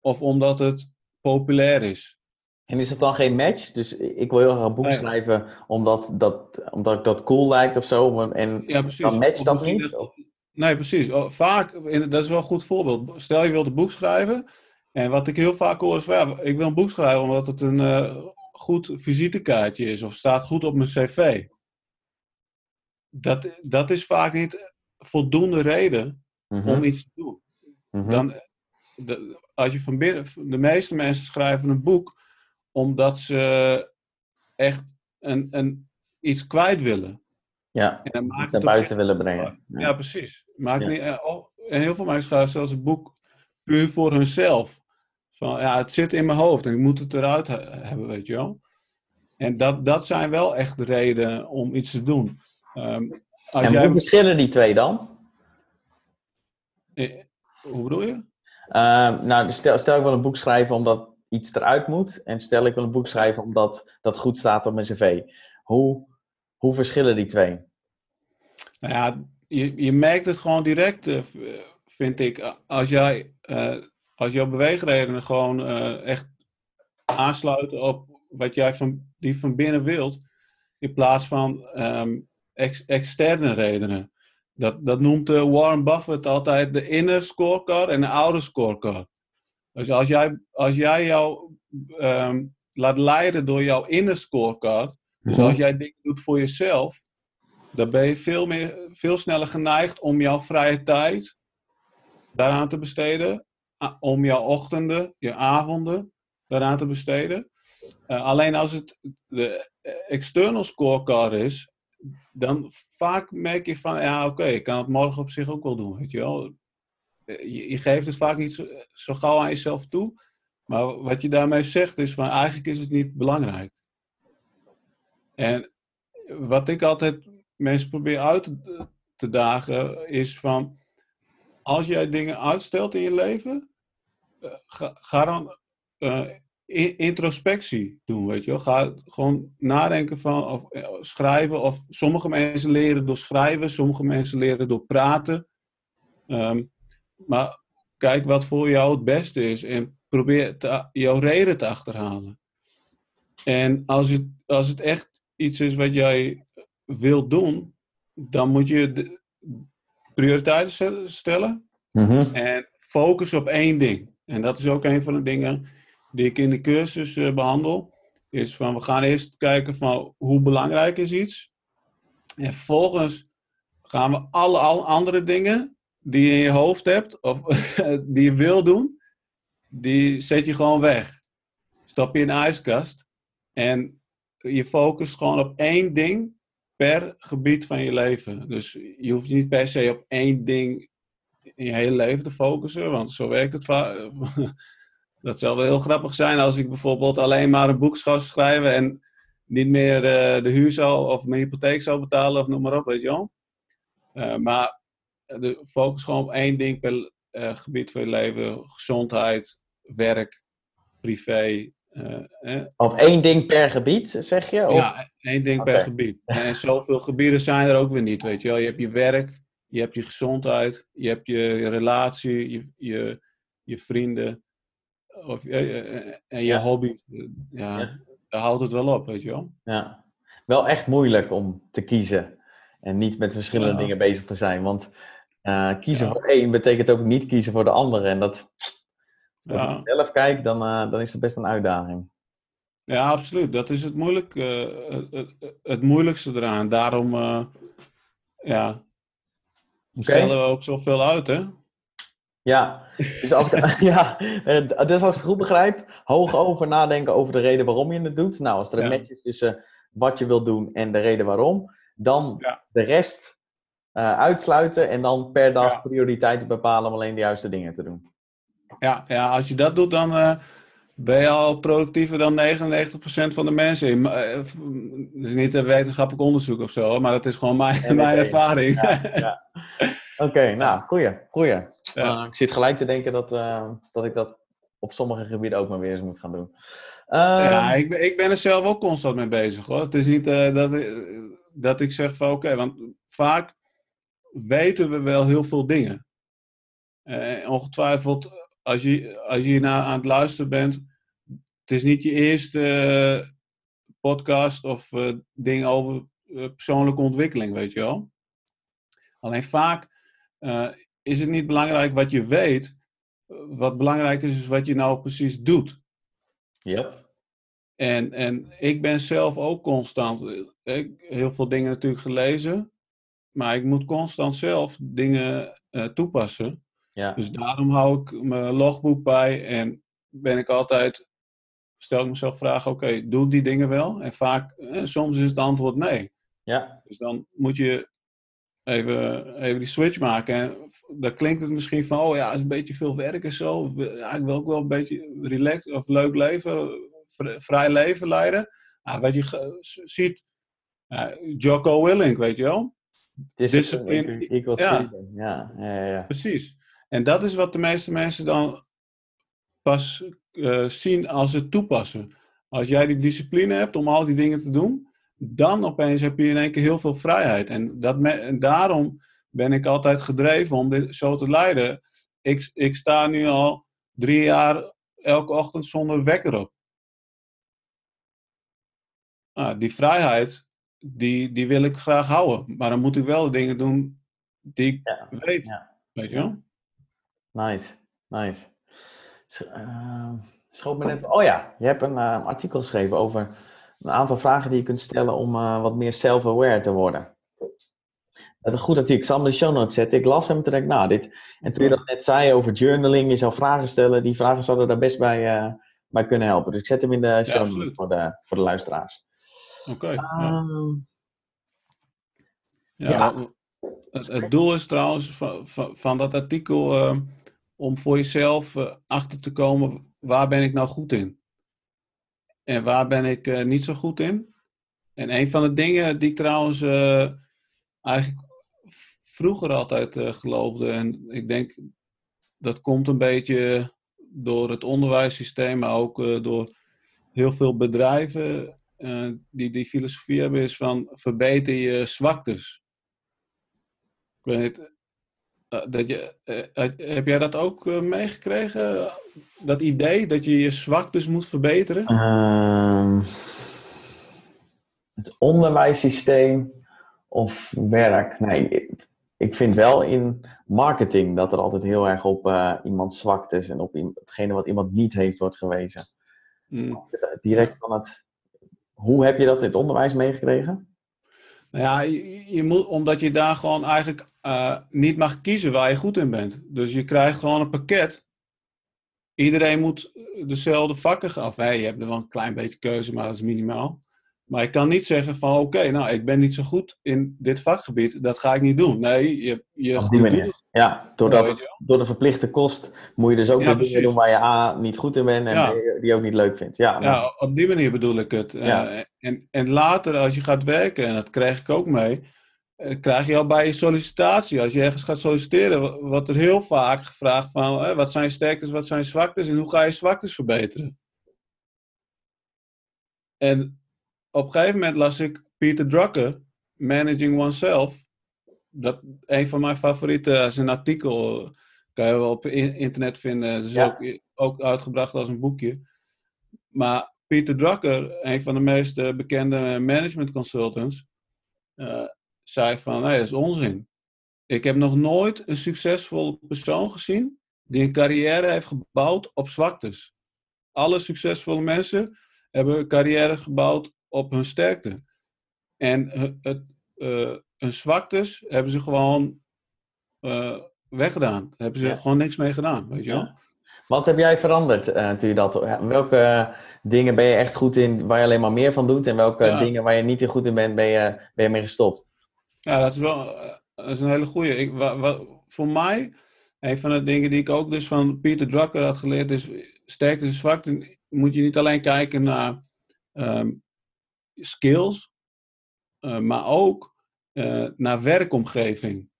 Of omdat het populair is. En is het dan geen match? Dus ik wil heel graag een boek schrijven omdat, dat, omdat ik dat cool lijkt of zo. En ja, precies. dan matcht dat niet? nee, precies. Oh, vaak, dat is wel een goed voorbeeld. Stel je wilt een boek schrijven. En wat ik heel vaak hoor is van, ja, ik wil een boek schrijven omdat het een uh, goed visitekaartje is. Of staat goed op mijn cv. Dat, dat is vaak niet voldoende reden Mhm. om iets te doen. Mhm. Dan, de, als je van binnen, de meeste mensen schrijven een boek omdat ze echt een, een, iets kwijt willen. Ja, En dan maakt het buiten willen brengen. Ja, precies. Maakt Ja. niet, eh, en heel veel mensen schrijven zelfs een boek puur voor hunzelf. Van ja, het zit in mijn hoofd en ik moet het eruit he- hebben, weet je wel. En dat, dat zijn wel echt de redenen om iets te doen. Ehm, als En jij, hoe verschillen die twee dan? eh, hoe bedoel je? Ehm, nou, stel, stel ik wil een boek schrijven omdat iets eruit moet. En stel ik wil een boek schrijven omdat dat goed staat op mijn cv. Hoe, hoe verschillen die twee? Nou ja, je, je merkt het gewoon direct, eh, eh, vind ik. Als, jij, eh, als jouw beweegredenen gewoon echt aansluiten op wat jij van, die van binnen wilt, in plaats van ehm, ex- externe redenen. Dat, dat noemt eh, Warren Buffett altijd de inner scorecard en de outer scorecard. Dus als jij, als jij jou ehm, laat leiden door jouw inner scorecard, dus Mhm. als jij dingen doet voor jezelf, dan ben je veel, meer, veel sneller geneigd om jouw vrije tijd daaraan te besteden. Om jouw ochtenden, je avonden daaraan te besteden. Eh, alleen als het de eh, external scorecard is, dan vaak merk je van, ja oké, ik kan het morgen op zich ook wel doen, weet je wel. Eh, Je, geeft het vaak niet zo, zo gauw aan jezelf toe. Maar wat je daarmee zegt is van, eigenlijk is het niet belangrijk. En wat ik altijd mensen probeer uit te, dagen, is van, als jij dingen uitstelt in je leven, eh, ga, dan eh, introspectie doen, weet je wel. Ga gewoon nadenken van, of eh, schrijven, of sommige mensen leren door schrijven, sommige mensen leren door praten. Ehm, maar kijk wat voor jou het beste is en probeer te- jouw reden te achterhalen. En als het, als het echt iets is wat jij wilt doen, dan moet je de prioriteiten stel- stellen Mhm. en focus op één ding. En dat is ook een van de dingen die ik in de cursus eh, behandel. Is van we gaan eerst kijken van hoe belangrijk is iets. En vervolgens gaan we alle, andere dingen die je in je hoofd hebt of die je wil doen, die zet je gewoon weg. Stap je in de ijskast en je focust gewoon op één ding per gebied van je leven. Dus je hoeft niet per se op één ding in je hele leven te focussen, want zo werkt het vaak. Dat zou wel heel grappig zijn als ik bijvoorbeeld alleen maar een boek zou schrijven en niet meer eh, de huur zou of mijn hypotheek zou betalen of noem maar op, weet je wel. Eh, maar de focus gewoon op één ding per eh, gebied van je leven: gezondheid, werk, privé. eh, Op één ding per gebied, zeg je? Of- ja, één ding per gebied. En zoveel gebieden zijn er ook weer niet, weet je wel. Je hebt je werk, je hebt je gezondheid, je hebt je, je relatie, je, je, je vrienden of, eh, eh, en je Ja. hobby. Ja, Ja. daar houdt het wel op, weet je wel. Ja. Wel echt moeilijk om te kiezen. En niet met verschillende Ja. dingen bezig te zijn. Want eh, kiezen voor één betekent ook niet kiezen voor de andere. En dat, als Ja. ik zelf kijk, dan, eh, dan is het best een uitdaging. Ja, absoluut. Dat is het, moeilijk, eh, het, het, moeilijkste eraan. Daarom eh, ja, stellen we ook zoveel uit, hè? Ja, dus als, ja, eh, dus als ik het goed begrijp, hoog over nadenken over de reden waarom je het doet. Nou, als er een Ja. match is tussen wat je wilt doen en de reden waarom, dan Ja. de rest eh, uitsluiten en dan per dag Ja. prioriteiten bepalen om alleen de juiste dingen te doen. Ja, ja als je dat doet, dan eh, ben je al productiever dan 99% van de mensen. Eh, Het is niet een wetenschappelijk onderzoek of zo, maar dat is gewoon mijn, mijn ervaring. Ja, Oké, nou, goeie, goeie. Ja. Eh, ik zit gelijk te denken dat, eh, dat ik dat op sommige gebieden ook maar weer eens moet gaan doen. Eh, Ja, ik ben, ik ben er zelf ook constant mee bezig hoor. Het is niet eh, dat, ik- dat ik zeg van oké, want vaak weten we wel heel veel dingen. Ongetwijfeld, als je, als je hiernaar aan het luisteren bent, het is niet je eerste podcast of ding over persoonlijke ontwikkeling, weet je wel. Alleen vaak eh, is het niet belangrijk wat je weet. Wat belangrijk is, is wat je nou precies doet. Yep. En, en ik ben zelf ook constant, eh, ik, heel veel dingen natuurlijk gelezen, maar ik moet constant zelf dingen eh, toepassen. Ja. Dus daarom hou ik mijn logboek bij en ben ik altijd, stel ik mezelf vragen, oké, doe ik die dingen wel? En vaak, eh, soms is het antwoord nee. ja, Dus dan moet je even, even die switch maken. En dan klinkt het misschien van, oh ja, het is een beetje veel werk en zo. Ja, ik wil ook wel een beetje relaxed of leuk leven, vri- vrij leven leiden. Ja, wat je ge- z- ziet, ja, Jocko Willink, weet je wel? discipline, Discipline, equals ja. freedom. Ja, ja. Precies. En dat is wat de meeste mensen dan pas eh, zien als ze het toepassen. Als jij die discipline hebt om al die dingen te doen, dan opeens heb je in één keer heel veel vrijheid. En, dat me- en daarom ben ik altijd gedreven om dit zo te leiden. Ik, ik sta nu al drie jaar elke ochtend zonder wekker op. Nou, die vrijheid, die, die wil ik graag houden. Maar dan moet ik wel dingen doen die ik Ja, weet. ja. Weet je wel? Nice, nice. Eh, schoot me net... Oh ja, je hebt een eh, artikel geschreven over een aantal vragen die je kunt stellen om eh, wat meer self-aware te worden. Dat is een goed artikel. Ik zal hem in de show notes zetten. Ik las hem toen ik, nou, dit... En toen je dat net zei over journaling, je zou vragen stellen, die vragen zouden daar best bij, eh, bij kunnen helpen. Dus ik zet hem in de show notes voor de, voor de luisteraars. Oké. ja. Ehm, Ja, Het, het doel is trouwens van, van, van dat artikel eh, om voor jezelf eh, achter te komen waar ben ik nou goed in en waar ben ik eh, niet zo goed in. En een van de dingen die ik trouwens eh, eigenlijk vroeger altijd eh, geloofde en ik denk dat komt een beetje door het onderwijssysteem, maar ook door heel veel bedrijven die die filosofie hebben, is van verbeter je zwaktes. Ik weet dat je, heb jij dat ook meegekregen? Dat idee dat je je zwaktes moet verbeteren? Ehm, het onderwijssysteem of werk. Nee, ik- vind wel in marketing dat er altijd heel erg op eh iemands zwaktes en op hetgene wat iemand niet heeft wordt gewezen. Hmm. Direct van het. Hoe heb je dat in het onderwijs meegekregen? Nou ja, je, je moet, omdat je daar gewoon eigenlijk eh, niet mag kiezen waar je goed in bent. Dus je krijgt gewoon een pakket. Iedereen moet dezelfde vakken gaan. Of hey, je hebt er wel een klein beetje keuze, maar dat is minimaal. Maar je kan niet zeggen van oké, nou ik ben niet zo goed in dit vakgebied, dat ga ik niet doen. Nee, je, je, Op die manier. Ja, doordat Ja, weet het- door de verplichte kost moet je dus ook Ja, dingen doen waar je A niet goed in bent en Ja. Die ook niet leuk vindt. Ja, Ja, op die manier bedoel ik het. Eh, en, en later, als je gaat werken, en dat krijg ik ook mee, krijg je al bij je sollicitatie, als je ergens gaat solliciteren, wordt er heel vaak gevraagd van, eh, wat zijn sterktes, wat zijn zwaktes en hoe ga je zwaktes verbeteren? En op een gegeven moment las ik Peter Drucker, Managing Oneself. Dat een van mijn favorieten, dat is een artikel, eh, kan je wel op in- internet vinden. Is Ja. ook, ook uitgebracht als een boekje. Maar Peter Drucker, een van de meest eh, bekende management consultants, eh, zei van, nee, dat is onzin. Ik heb nog nooit een succesvolle persoon gezien die een carrière heeft gebouwd op zwaktes. Alle succesvolle mensen hebben een carrière gebouwd op hun sterkte. En het, uh, hun zwaktes hebben ze gewoon uh, weggedaan. Daar hebben ze gewoon niks mee gedaan, weet je wel. Wat heb jij veranderd uh, toen je dat... Welke dingen ben je echt goed in waar je alleen maar meer van doet? En welke dingen waar je niet in goed in bent, ben je, ben je mee gestopt? Ja, dat is wel dat is een hele goede. Ik, voor mij, een van de dingen die ik ook dus van Peter Drucker had geleerd, is sterkte en zwakte. Moet je niet alleen kijken naar um, skills, uh, maar ook uh, naar werkomgeving.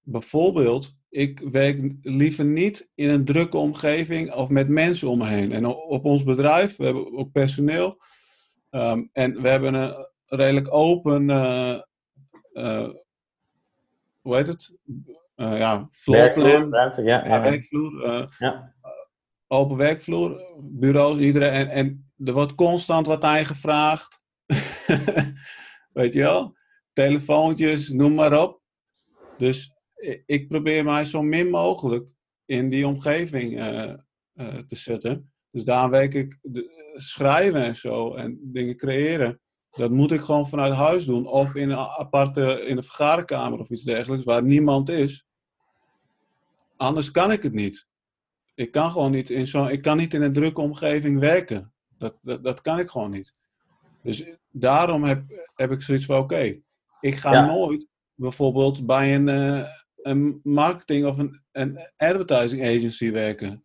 Bijvoorbeeld, ik werk liever niet in een drukke omgeving of met mensen om me heen. En op ons bedrijf, we hebben ook personeel. Um, en we hebben een redelijk open, hoe heet het? Uh, ja, floorplan. Ruimte, ja, ja. ja werkvloer. ja. Open werkvloer, bureaus, iedereen. En, en er wordt constant wat aan je gevraagd. Weet je wel? Telefoontjes, noem maar op. Dus ik probeer mij zo min mogelijk in die omgeving uh, uh, te zetten. Dus daar werk ik de, schrijven en zo en dingen creëren. Dat moet ik gewoon vanuit huis doen. Of in een aparte in een vergaderkamer of iets dergelijks waar niemand is. Anders kan ik het niet. Ik kan gewoon niet in zo'n. Ik kan niet in een drukke omgeving werken. Dat, dat, dat kan ik gewoon niet. Dus daarom heb, heb ik zoiets van: oké, ik ga ja. nooit bijvoorbeeld bij een, uh, een marketing of een, een advertising agency werken.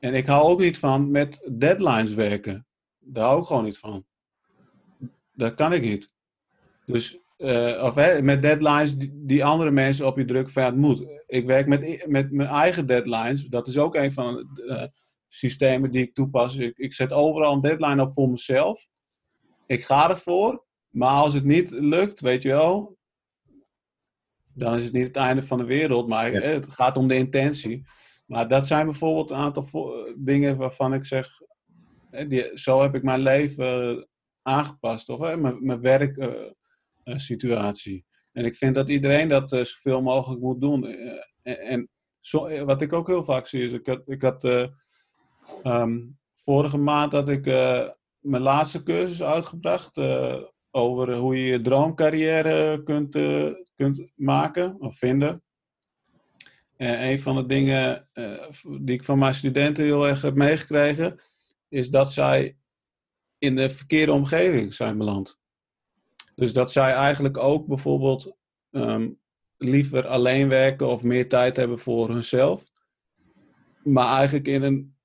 En ik hou ook niet van met deadlines werken. Daar hou ik gewoon niet van. Dat kan ik niet. Dus, uh, of hè, met deadlines die, andere mensen op je drukken van ja, het moet. Ik werk met, met mijn eigen deadlines. Dat is ook een van de uh, systemen die ik toepas. Ik, ik zet overal een deadline op voor mezelf. Ik ga ervoor. Maar als het niet lukt, weet je wel, dan is het niet het einde van de wereld. Maar ja. het gaat om de intentie. Maar dat zijn bijvoorbeeld een aantal dingen waarvan ik zeg, die, zo heb ik mijn leven aangepast. Of mijn, mijn werksituatie. en ik vind dat iedereen dat uh, zoveel mogelijk moet doen. en, wat ik ook heel vaak zie is, ik had, ik had um, vorige maand had ik mijn laatste cursus uitgebracht over hoe je je droomcarrière kunt, kunt maken of vinden. En een van de dingen die ik van mijn studenten heel erg heb meegekregen, is dat zij in de verkeerde omgeving zijn beland. Dus dat zij eigenlijk ook bijvoorbeeld um, liever alleen werken of meer tijd hebben voor hunzelf, maar eigenlijk in een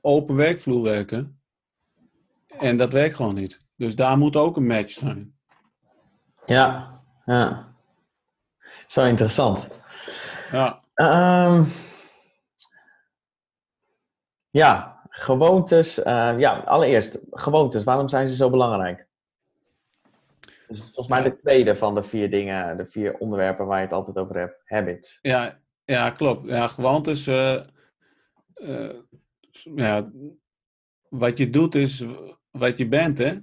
open werkvloer werken. En dat werkt gewoon niet. Dus daar moet ook een match zijn. Ja, ja. Zo interessant. Ja. Um, ja, gewoontes. Uh, ja, allereerst, gewoontes. Waarom zijn ze zo belangrijk? Dus volgens mij de tweede van de vier dingen, de vier onderwerpen waar je het altijd over hebt. Habits. Ja, ja klopt. Ja, gewoontes. Uh, uh, ja, wat je doet is wat je bent, hè?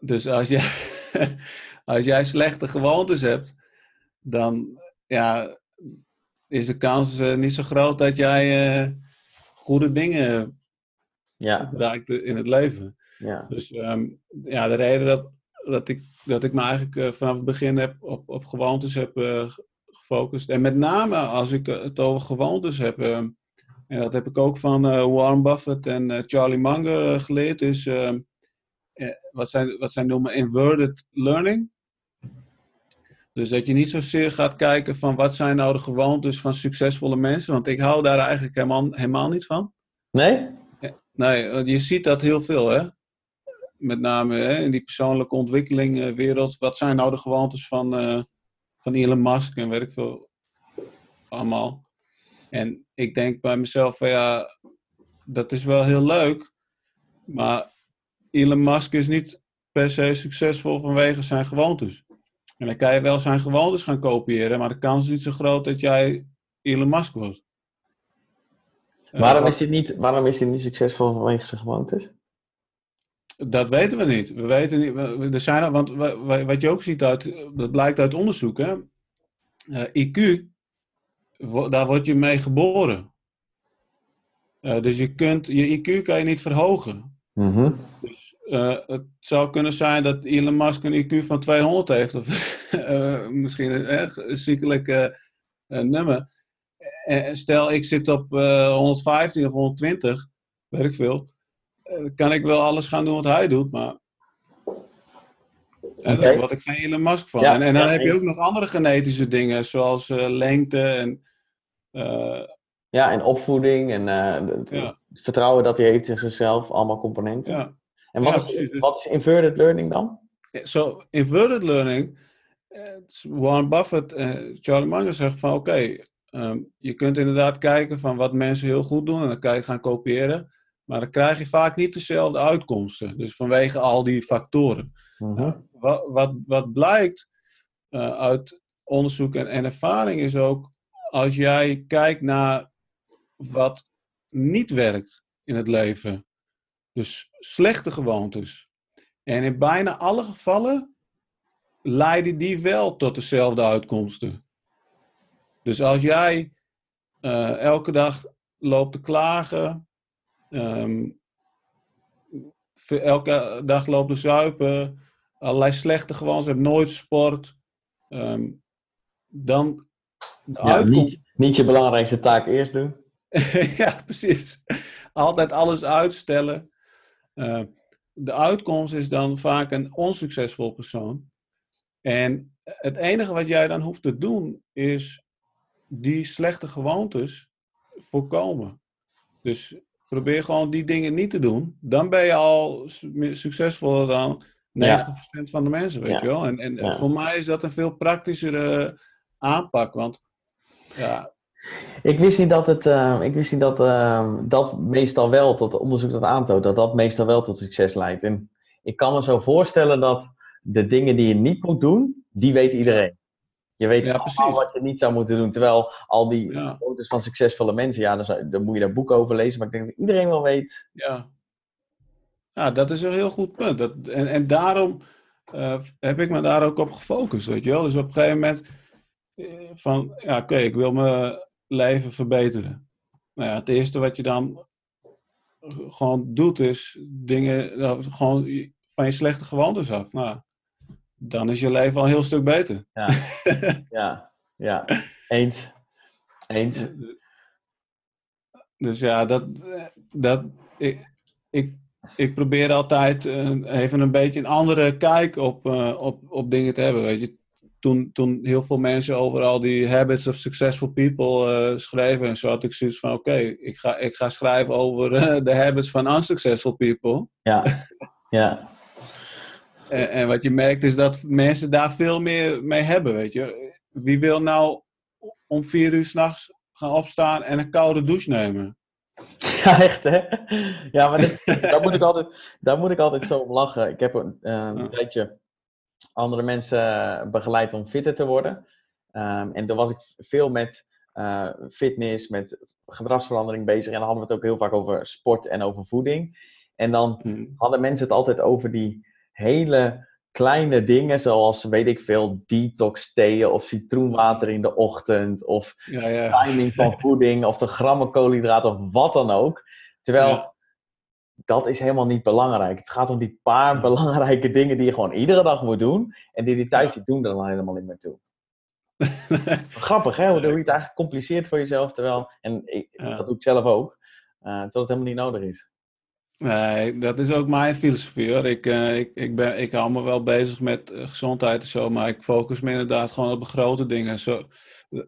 Dus als jij, als jij slechte gewoontes hebt, dan ja, is de kans niet zo groot dat jij goede dingen ja. bereikt in het leven. Ja. Dus um, ja, de reden dat, dat, ik, dat ik me eigenlijk uh, vanaf het begin heb op, op gewoontes heb uh, gefocust. En met name als ik het over gewoontes heb, uh, en dat heb ik ook van Warren Buffett en Charlie Munger geleerd, is ehm, wat, zij, wat zij noemen inverted learning. Dus dat je niet zozeer gaat kijken van wat zijn nou de gewoontes van succesvolle mensen. Want ik hou daar eigenlijk helemaal, helemaal niet van. Nee? Nee, je ziet dat heel veel hè. Met name hè, in die persoonlijke ontwikkelingwereld. Wat zijn nou de gewoontes van, uh, van Elon Musk en weet ik veel allemaal. En ik denk bij mezelf van ja, dat is wel heel leuk. Maar Elon Musk is niet per se succesvol vanwege zijn gewoontes. En dan kan je wel zijn gewoontes gaan kopiëren, maar de kans is niet zo groot dat jij Elon Musk wordt. Waarom is hij niet, waarom is hij niet succesvol vanwege zijn gewoontes? Dat weten we niet. We weten niet. we- Er zijn, want wa- wa- wat je ook ziet uit, dat blijkt uit onderzoek, hè? Eh, IQ, daar word je mee geboren. Eh, dus je kunt, je IQ kan je niet verhogen. Dus eh, het zou kunnen zijn dat Elon Musk een IQ van 200 heeft, of eh, misschien een erg ziekelijk eh, nummer. Stel, ik zit op eh, 115 of 120, weet ik veel. kan ik wel alles gaan doen wat hij doet, maar. Oké. daar word ik geen Elon Musk van. Ja, en, en dan ja, heb je ook nog andere genetische dingen, zoals lengte en. Ja, en opvoeding en het, Ja. het vertrouwen dat hij heeft in zichzelf, allemaal componenten. ja. En wat, Ja, is, dus- wat is inverted learning dan? Zo, inverted learning. eh, Warren Buffett en Charlie Munger zeggen van oké, ehm, je kunt inderdaad kijken van wat mensen heel goed doen en dan kan je gaan kopiëren. Maar dan krijg je vaak niet dezelfde uitkomsten. Dus vanwege al die factoren. Mhm. Wat, wat, wat blijkt eh, uit onderzoek en, en ervaring is ook, als jij kijkt naar wat niet werkt in het leven, dus slechte gewoontes, en in bijna alle gevallen leiden die wel tot dezelfde uitkomsten. Dus als jij eh, elke dag loopt te klagen, ehm, elke dag loopt te zuipen, allerlei slechte gewoontes, hebt nooit sport, ehm, dan de Ja, uitkomst niet, niet je belangrijkste taak eerst doen. ja, precies. Altijd alles uitstellen. Eh, de uitkomst is dan vaak een onsuccesvol persoon. En het enige wat jij dan hoeft te doen, is die slechte gewoontes voorkomen. Dus probeer gewoon die dingen niet te doen. Dan ben je al succesvoller dan 90% van de mensen, weet Ja. je wel. En, en Ja. voor mij is dat een veel praktischere aanpak. Want ja, Ik wist niet dat het, eh, ik wist niet dat eh, dat meestal wel tot onderzoek dat aantoont, dat dat meestal wel tot succes leidt. En ik kan me zo voorstellen dat de dingen die je niet moet doen, die weet iedereen. Je weet Ja, precies. wat je niet zou moeten doen. Terwijl al die Ja. foto's van succesvolle mensen, ja, dan, zou- dan moet je daar boeken over lezen. Maar ik denk dat iedereen wel weet. Ja. Ja, dat is een heel goed punt. Dat, en, en daarom eh, heb ik me daar ook op gefocust, weet je wel. Dus op een gegeven moment eh, van, ja, oké, ik wil mijn leven verbeteren. Nou ja, het eerste wat je dan gewoon doet is dingen, nou, gewoon van je slechte gewoontes af. Nou, dan is je leven al een heel stuk beter. Ja, ja. Eens. Eens. Dus ja, dat, dat, ik, ik, ik probeer altijd eh, even een beetje een andere kijk op, eh, op, op dingen te hebben. Weet je. Toen, toen heel veel mensen over al die habits of successful people eh, schreven en zo, had ik zoiets van: oké, ik, ga, ik ga schrijven over eh, de habits van unsuccessful people. Ja, ja. En, en wat je merkt is dat mensen daar veel meer mee hebben. Weet je. Wie wil nou om vier uur s'nachts gaan opstaan en een koude douche nemen? Ja, echt hè? Ja, maar dit- daar, moet ik altijd, daar moet ik altijd zo om lachen. Ik heb een, een Ja. tijdje andere mensen begeleid om fitter te worden. Ehm, en toen was ik veel met eh, fitness, met gedragsverandering bezig. En dan hadden we het ook heel vaak over sport en over voeding. En dan Hm. hadden mensen het altijd over die hele kleine dingen, zoals weet ik veel, detox theeën of citroenwater in de ochtend. Of Ja, ja. timing van voeding of de grammen koolhydraten of wat dan ook. Terwijl Ja. Dat is helemaal niet belangrijk. Het gaat om die paar belangrijke dingen die je gewoon iedere dag moet doen. En die die thuis niet doen, dan helemaal niet meer toe. Grappig hè, hoe hoe je het eigenlijk compliceert voor jezelf. Terwijl, en ik, Ja. dat doe ik zelf ook, eh, terwijl het helemaal niet nodig is. Nee, dat is ook mijn filosofie hoor. Ik, eh, ik, ik, ben, ik hou me wel bezig met eh, gezondheid en zo, maar ik focus me inderdaad gewoon op de grote dingen. Zo,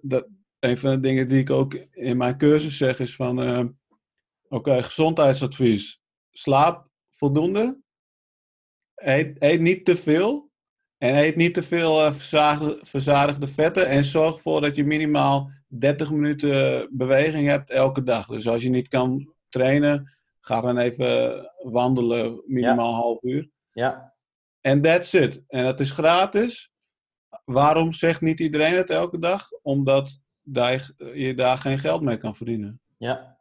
dat, een van de dingen die ik ook in mijn cursus zeg is van, oké, gezondheidsadvies. Slaap voldoende. Eet, eet niet te veel. En eet niet te veel eh, verzadigde, verzadigde vetten. En zorg ervoor dat je minimaal 30 minuten beweging hebt elke dag. Dus als je niet kan trainen, Ga dan even wandelen, minimaal een half uur. Ja, En that's it. En dat is gratis. Waarom zegt niet iedereen het elke dag? Omdat daar- je daar geen geld mee kan verdienen. ja,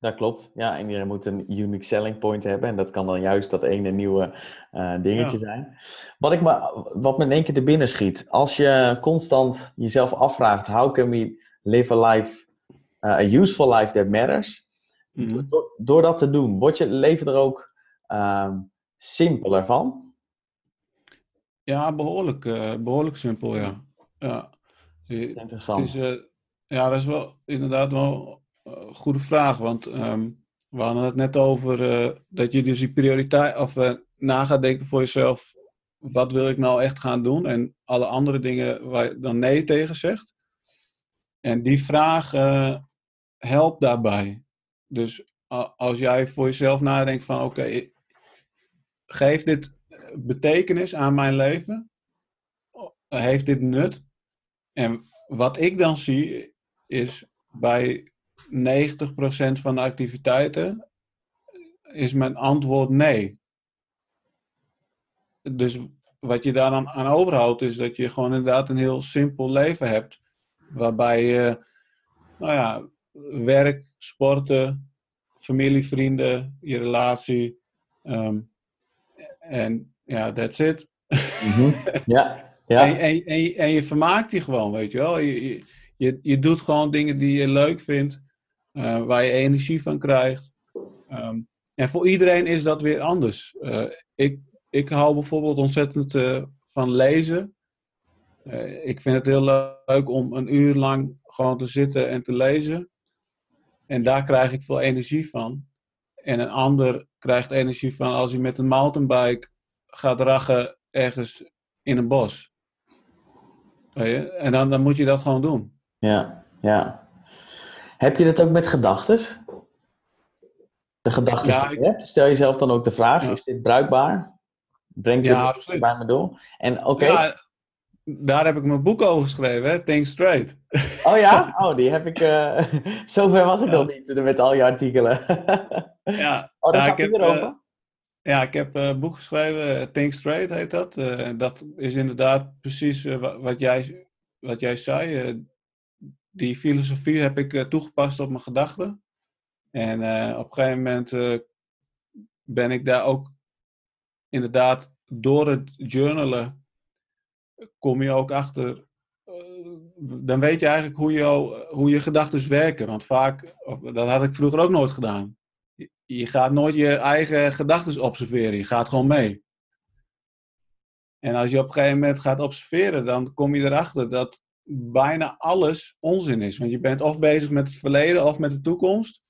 Dat klopt. Ja, en iedereen moet een unique selling point hebben. En dat kan dan juist dat ene nieuwe uh, dingetje Ja. zijn. Wat, ik me, wat me in één keer te binnen schiet. Als je constant jezelf afvraagt: how can we live a life, uh, a useful life that matters? Mhm. Door, door dat te doen, wordt je leven er ook ehm, simpeler van? Ja, behoorlijk, eh, behoorlijk simpel, ja. ja. Het Interessant. is, eh, ja, dat is wel inderdaad wel eh, goede vraag. Want ehm, we hadden het net over eh, dat je dus die prioriteit of eh, na gaat denken voor jezelf. Wat wil ik nou echt gaan doen? En alle andere dingen waar je dan nee tegen zegt. En die vraag eh, helpt daarbij. Dus als jij voor jezelf nadenkt van oké, geeft dit betekenis aan mijn leven? Heeft dit nut? En wat ik dan zie is bij 90% van de activiteiten is mijn antwoord nee. Dus wat je daar dan aan overhoudt is dat je gewoon inderdaad een heel simpel leven hebt. Waarbij je, nou ja, werk, sporten, familie, vrienden, je relatie. ehm, en ja, that's it. Mhm. Ja, ja. En, en, en, je- en je vermaakt je gewoon, weet je wel. Je, je, je doet gewoon dingen die je leuk vindt, eh, waar je energie van krijgt. Ehm, en voor iedereen is dat weer anders. Eh, ik, ik hou bijvoorbeeld ontzettend eh, van lezen. Ik vind het heel leuk om een uur lang gewoon te zitten en te lezen. En daar krijg ik veel energie van. En een ander krijgt energie van als hij met een mountainbike gaat rachen ergens in een bos. En dan, dan moet je dat gewoon doen. Ja, ja. Heb je dat ook met gedachtes? De gedachten Ja, die je hebt? Stel jezelf dan ook de vraag, Ja. is dit bruikbaar? Brengt dit Ja, het absoluut. bij mijn doel? En oké, Ja, daar heb ik mijn boek over geschreven, hè? Think Straight. oh ja? Oh, die heb ik, eh zover was ik nog niet met al je artikelen. Ja, oh, daar Ja, gaat ik heb, erover? eh, ja ik heb eh, een boek geschreven, Think Straight heet dat. Dat is inderdaad precies wa- wat, jij, wat jij zei. Die filosofie heb ik eh, toegepast op mijn gedachten. En eh, op een gegeven moment eh, ben ik daar ook inderdaad door het journalen kom je ook achter. dan weet je eigenlijk hoe, jou, hoe je gedachten werken. Want vaak, of, dat had ik vroeger ook nooit gedaan. Je, je gaat nooit je eigen gedachten observeren. Je gaat gewoon mee. En als je op een gegeven moment gaat observeren, dan kom je erachter dat bijna alles onzin is. Want je bent of bezig met het verleden of met de toekomst.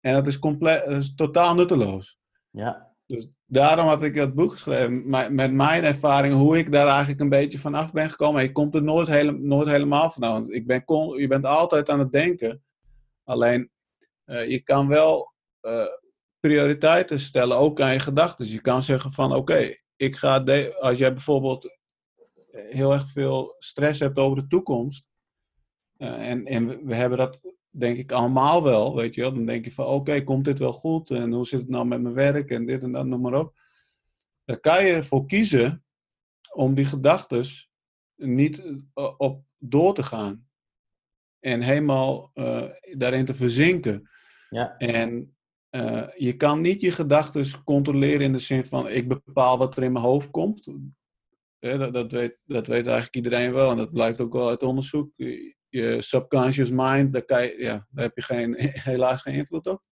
En dat is, compleet, dat is totaal nutteloos. Ja, Dus daarom had ik dat boek geschreven. Met mijn ervaring, hoe ik daar eigenlijk een beetje vanaf ben gekomen. Je komt er nooit, hele, nooit helemaal vanaf. Want ik ben, je bent altijd aan het denken. Alleen, eh, je kan wel eh, prioriteiten stellen, ook aan je gedachten. Dus je kan zeggen van, oké, ik ga... de- als jij bijvoorbeeld heel erg veel stress hebt over de toekomst... eh, en, en we, hebben dat denk ik allemaal wel, weet je wel. Dan denk je van, oké, komt dit wel goed? En hoe zit het nou met mijn werk? En dit en dat, noem maar op. Dan kan je ervoor kiezen om die gedachten niet eh, op door te gaan. En helemaal eh, daarin te verzinken. ja, En je kan niet je gedachten controleren in de zin van, ik bepaal wat er in mijn hoofd komt. Eh, dat, dat, weet, dat weet eigenlijk iedereen wel. En dat blijkt ook wel uit onderzoek je subconscious mind, daar, kan je, ja, daar heb je geen, helaas geen invloed op.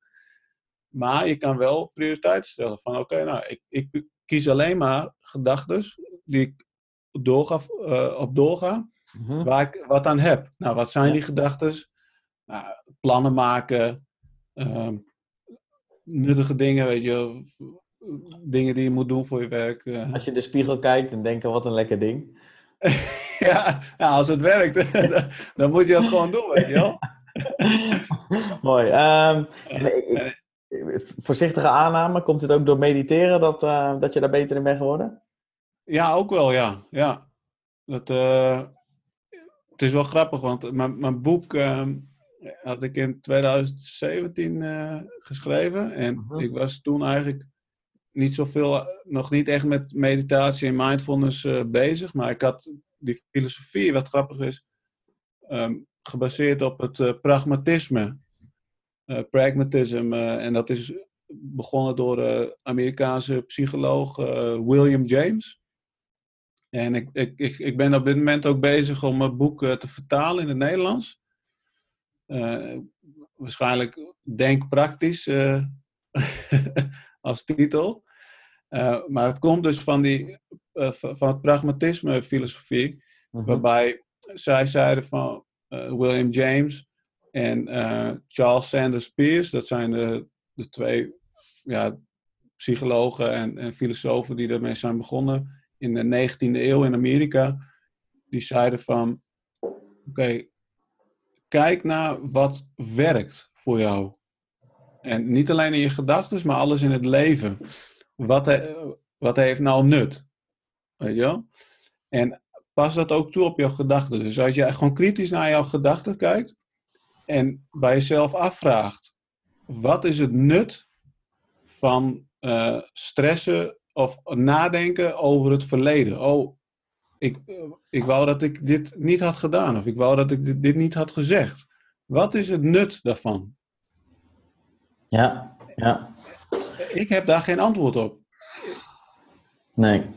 Maar je kan wel prioriteiten stellen. Van oké, nou, ik, ik kies alleen maar gedachten die ik doorga, uh, op doorga, mhm. waar ik wat aan heb. Nou, wat zijn die gedachten? Nou, plannen maken, um, nuttige dingen, weet je, dingen die je moet doen voor je werk. Uh. Als je de spiegel kijkt en denkt, wat een lekker ding. ja, ja, als het werkt, dan, dan, moet je dat gewoon doen, weet je wel. Mooi. Um, ik, voorzichtige aanname, komt het ook door mediteren dat, uh, dat je daar beter in bent geworden? Ja, ook wel, ja. ja. Dat, uh, het is wel grappig, want mijn, mijn boek uh, had ik in 2017 uh, geschreven. En -huh. ik was toen eigenlijk niet zoveel, nog niet echt met meditatie en mindfulness uh, bezig. Maar ik had die filosofie, wat grappig is, um, gebaseerd op het uh, pragmatisme. uh, en dat is begonnen door Amerikaanse psycholoog William James. En ik, ik, ik, ik ben op dit moment ook bezig om het boek te vertalen in het Nederlands. waarschijnlijk denk praktisch als titel. maar het komt dus van, die, van het pragmatisme filosofie. Mhm. Waarbij zij zeiden van uh, William James en Charles Sanders Peirce, dat zijn de, de twee ja, psychologen en, en filosofen die ermee zijn begonnen in de 19e eeuw in Amerika. Die zeiden van, oké, kijk naar wat werkt voor jou. En niet alleen in je gedachten, maar alles in het leven. Wat, wat heeft nou nut? Weet je wel? En pas dat ook toe op jouw gedachten. Dus als je gewoon kritisch naar jouw gedachten kijkt en bij jezelf afvraagt: wat is het nut van uh, stressen of nadenken over het verleden? Oh, ik, ik wou dat ik dit niet had gedaan of ik wou dat ik dit niet had gezegd. Wat is het nut daarvan? Ja, ja. Ik heb daar geen antwoord op. Nee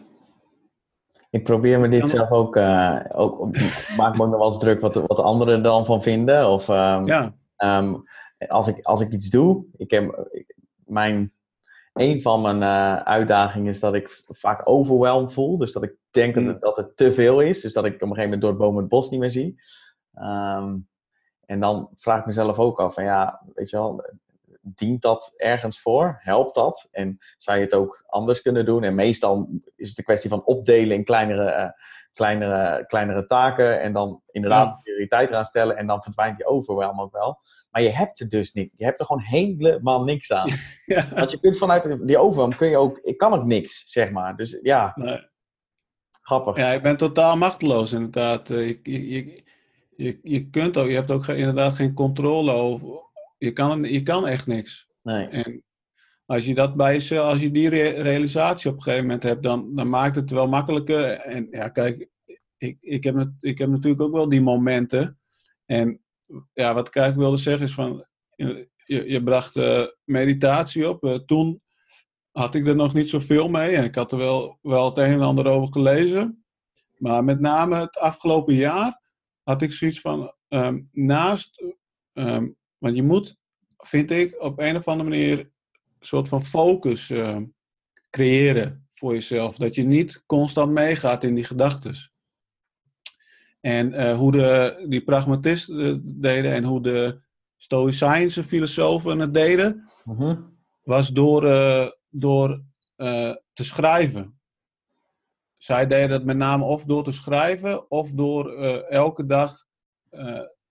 ik probeer me dit zelf ook, uh, ook maak me ook nog wel eens druk wat, wat anderen dan van vinden. Of um, ja. um, als, ik, als ik iets doe, ik heb, mijn, een van mijn uh, uitdagingen is dat ik vaak overwhelmed voel. Dus dat ik denk dat, het, dat het te veel is. Dus dat ik op een gegeven moment door het boom het bos niet meer zie. Um, en dan vraag ik mezelf ook af van ja, weet je wel, dient dat ergens voor? Helpt dat? En zou je het ook anders kunnen doen? En meestal is het een kwestie van opdelen in kleinere, uh, kleinere, kleinere taken en dan inderdaad ja. prioriteit eraan stellen en dan verdwijnt die overwhelm ook wel. Maar je hebt er dus niet. Je hebt er gewoon helemaal niks aan. Ja. Want je kunt vanuit die overwhelm kun je ook, ik kan ook niks, zeg maar. Dus ja. Nee. Grappig. Ja, ik ben totaal machteloos inderdaad. Eh, je, je, je, je, kunt ook, je hebt ook inderdaad geen controle over, je kan, je kan echt niks. Nee. En als je dat bij jezelf, als je die realisatie op een gegeven moment hebt, dan, dan maakt het wel makkelijker. En ja, kijk, ik, ik, heb, ik heb natuurlijk ook wel die momenten. En ja, wat ik eigenlijk wilde zeggen is van, je, je bracht uh, meditatie op. Uh, toen had ik er nog niet zoveel mee en ik had er wel, wel het een en ander over gelezen. Maar met name het afgelopen jaar had ik zoiets van, um, naast um, want je moet, vind ik, op een of andere manier een soort van focus uh, creëren voor jezelf. Dat je niet constant meegaat in die gedachten. En uh, hoe de, die pragmatisten deden en hoe de Stoïcijnse filosofen het deden, uh-huh. was door, door te schrijven. Zij deden dat met name of door te schrijven of door elke dag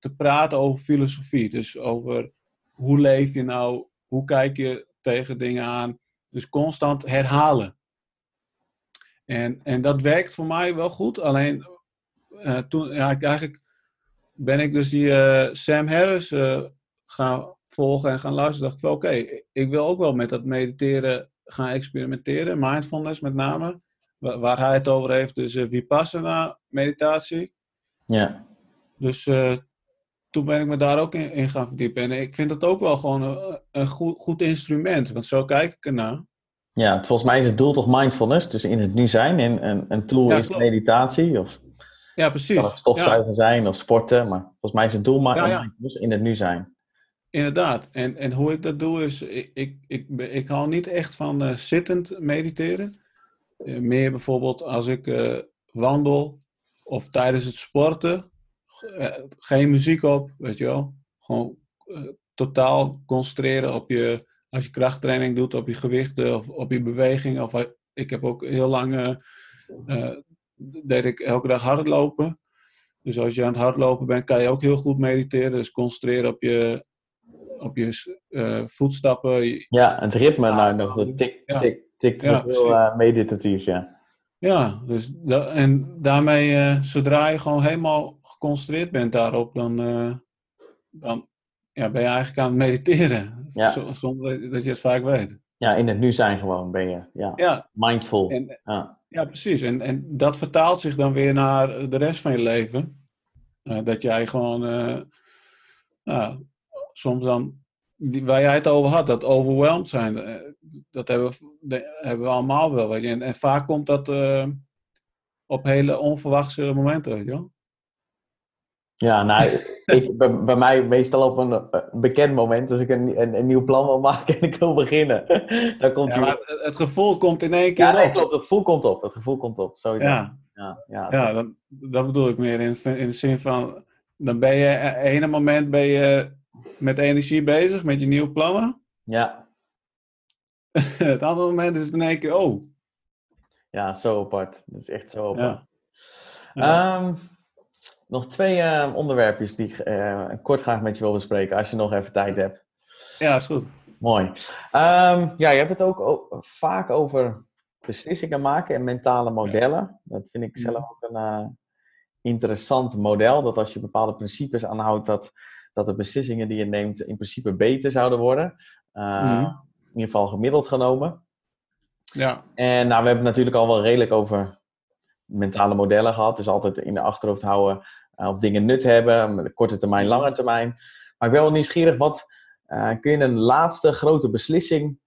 te praten over filosofie. Dus over hoe leef je nou, hoe kijk je tegen dingen aan. Dus constant herhalen. En, en dat werkt voor mij wel goed. Alleen uh, toen, ja, eigenlijk ben ik dus die uh, Sam Harris uh, gaan volgen en gaan luisteren. Dacht ik van oké, ik wil ook wel met dat mediteren gaan experimenteren. Mindfulness met name. Waar, waar hij het over heeft, dus Vipassana meditatie. Ja. Dus toen ben ik me daar ook in, gaan verdiepen. En ik vind dat ook wel gewoon een, een goed, goed, instrument, want zo kijk ik ernaar. Ja, volgens mij is het doel toch mindfulness, dus in het nu zijn. En een, een tool is meditatie, of ja, precies. kan stofzuigen zijn of sporten, maar volgens mij is het doel mindfulness in het nu zijn. Inderdaad. En, en hoe ik dat doe is, ik, ik, ik, ik hou niet echt van uh, zittend mediteren. Uh, meer bijvoorbeeld als ik uh, wandel of tijdens het sporten eh, geen muziek op, weet je wel. Gewoon uh, totaal concentreren op je, als je krachttraining doet, op je gewichten of op je beweging. Of, ik heb ook heel lang, uh, deed ik elke dag hardlopen. Dus als je aan het hardlopen bent, kan je ook heel goed mediteren. Dus concentreren op je, op je voetstappen. Ja, het ritme, nou, nog tik, tik, tik, ja, heel meditatief, ja. Ja, dus en daarmee, uh, zodra je gewoon helemaal geconcentreerd bent daarop, dan, uh, dan ja, ben je eigenlijk aan het mediteren. Ja. Zonder dat je het vaak weet. Ja, in het nu zijn gewoon ben je. Ja. ja. Mindful. En, ja. ja. precies. En, en dat vertaalt zich dan weer naar de rest van je leven. Uh, dat jij gewoon, soms dan die, waar jij het over had, dat overwhelmed zijn, eh, dat hebben we, de- hebben we allemaal wel. Weet je. En, en vaak komt dat eh, op hele onverwachte momenten, weet je wel. Ja, nou, ik, bij, bij mij meestal op een eh, bekend moment, als ik een, een, een nieuw plan wil maken en ik wil beginnen. Dan komt Ja, het, het gevoel komt in één keer ja, nee, op. klopt. Het gevoel komt op. Het gevoel komt op. Sowieso. Ja, ja, ja. ja dat, dat bedoel ik meer in, in de zin van, dan ben je, ene moment ben je met energie bezig, met je nieuwe plannen. ja. het andere moment is het in één keer, oh. Ja, zo apart. Dat is echt zo apart. Ja. Ehm, nog twee eh, onderwerpjes die ik eh, kort graag met je wil bespreken, als je nog even tijd hebt. ja, is goed. Mooi. Ehm, ja, je hebt het ook vaak over beslissingen maken en mentale modellen. Dat vind ik zelf ook een eh, interessant model. Dat als je bepaalde principes aanhoudt, dat, dat de beslissingen die je neemt in principe beter zouden worden. Eh, Mhm. In ieder geval gemiddeld genomen. Ja, En nou, we hebben het natuurlijk al wel redelijk over mentale modellen gehad. Dus altijd in de achterhoofd houden eh, of dingen nut hebben, met korte termijn, lange termijn. Maar ik ben wel nieuwsgierig, wat eh, kun je een laatste grote beslissing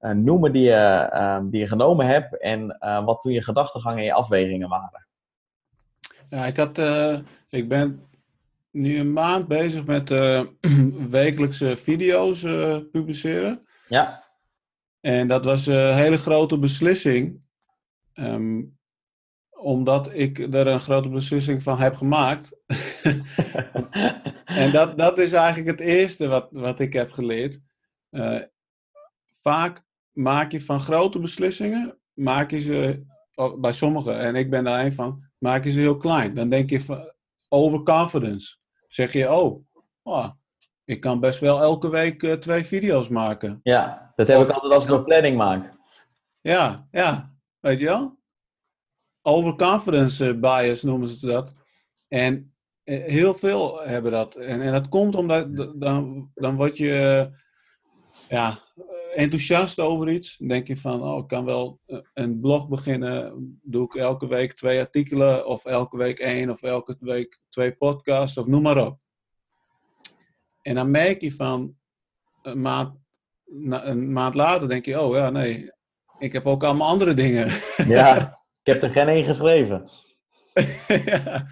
noemen die je, die je genomen hebt en wat toen je gedachtegang en je afwegingen waren? ja ik, had, ik ben nu een maand bezig met eh, wekelijkse video's eh, publiceren. Ja, En dat was een hele grote beslissing. Ehm, omdat ik er een grote beslissing van heb gemaakt. en dat, dat is eigenlijk het eerste wat, wat ik heb geleerd. Eh, vaak maak je van grote beslissingen, maak je ze, oh, bij sommigen, en ik ben daar een van, maak je ze heel klein. Dan denk je van overconfidence. Zeg je, oh, oh, ik kan best wel elke week eh, twee video's maken. ja, dat heb Of- ik altijd als ik mijn planning maak. Ja, ja, weet je wel? Overconfidence eh, bias noemen ze dat. En eh, heel veel hebben dat. En, en dat komt omdat dan, dan word je ja, enthousiast over iets. Dan denk je van, oh, ik kan wel eh, een blog beginnen. Doe ik elke week twee artikelen, of elke week één, of elke week twee podcasts, of noem maar op. En dan merk je van een maand, na- een maand later, denk je, oh ja, nee, ik heb ook allemaal andere dingen. Ja, ik heb er geen één geschreven. Ja.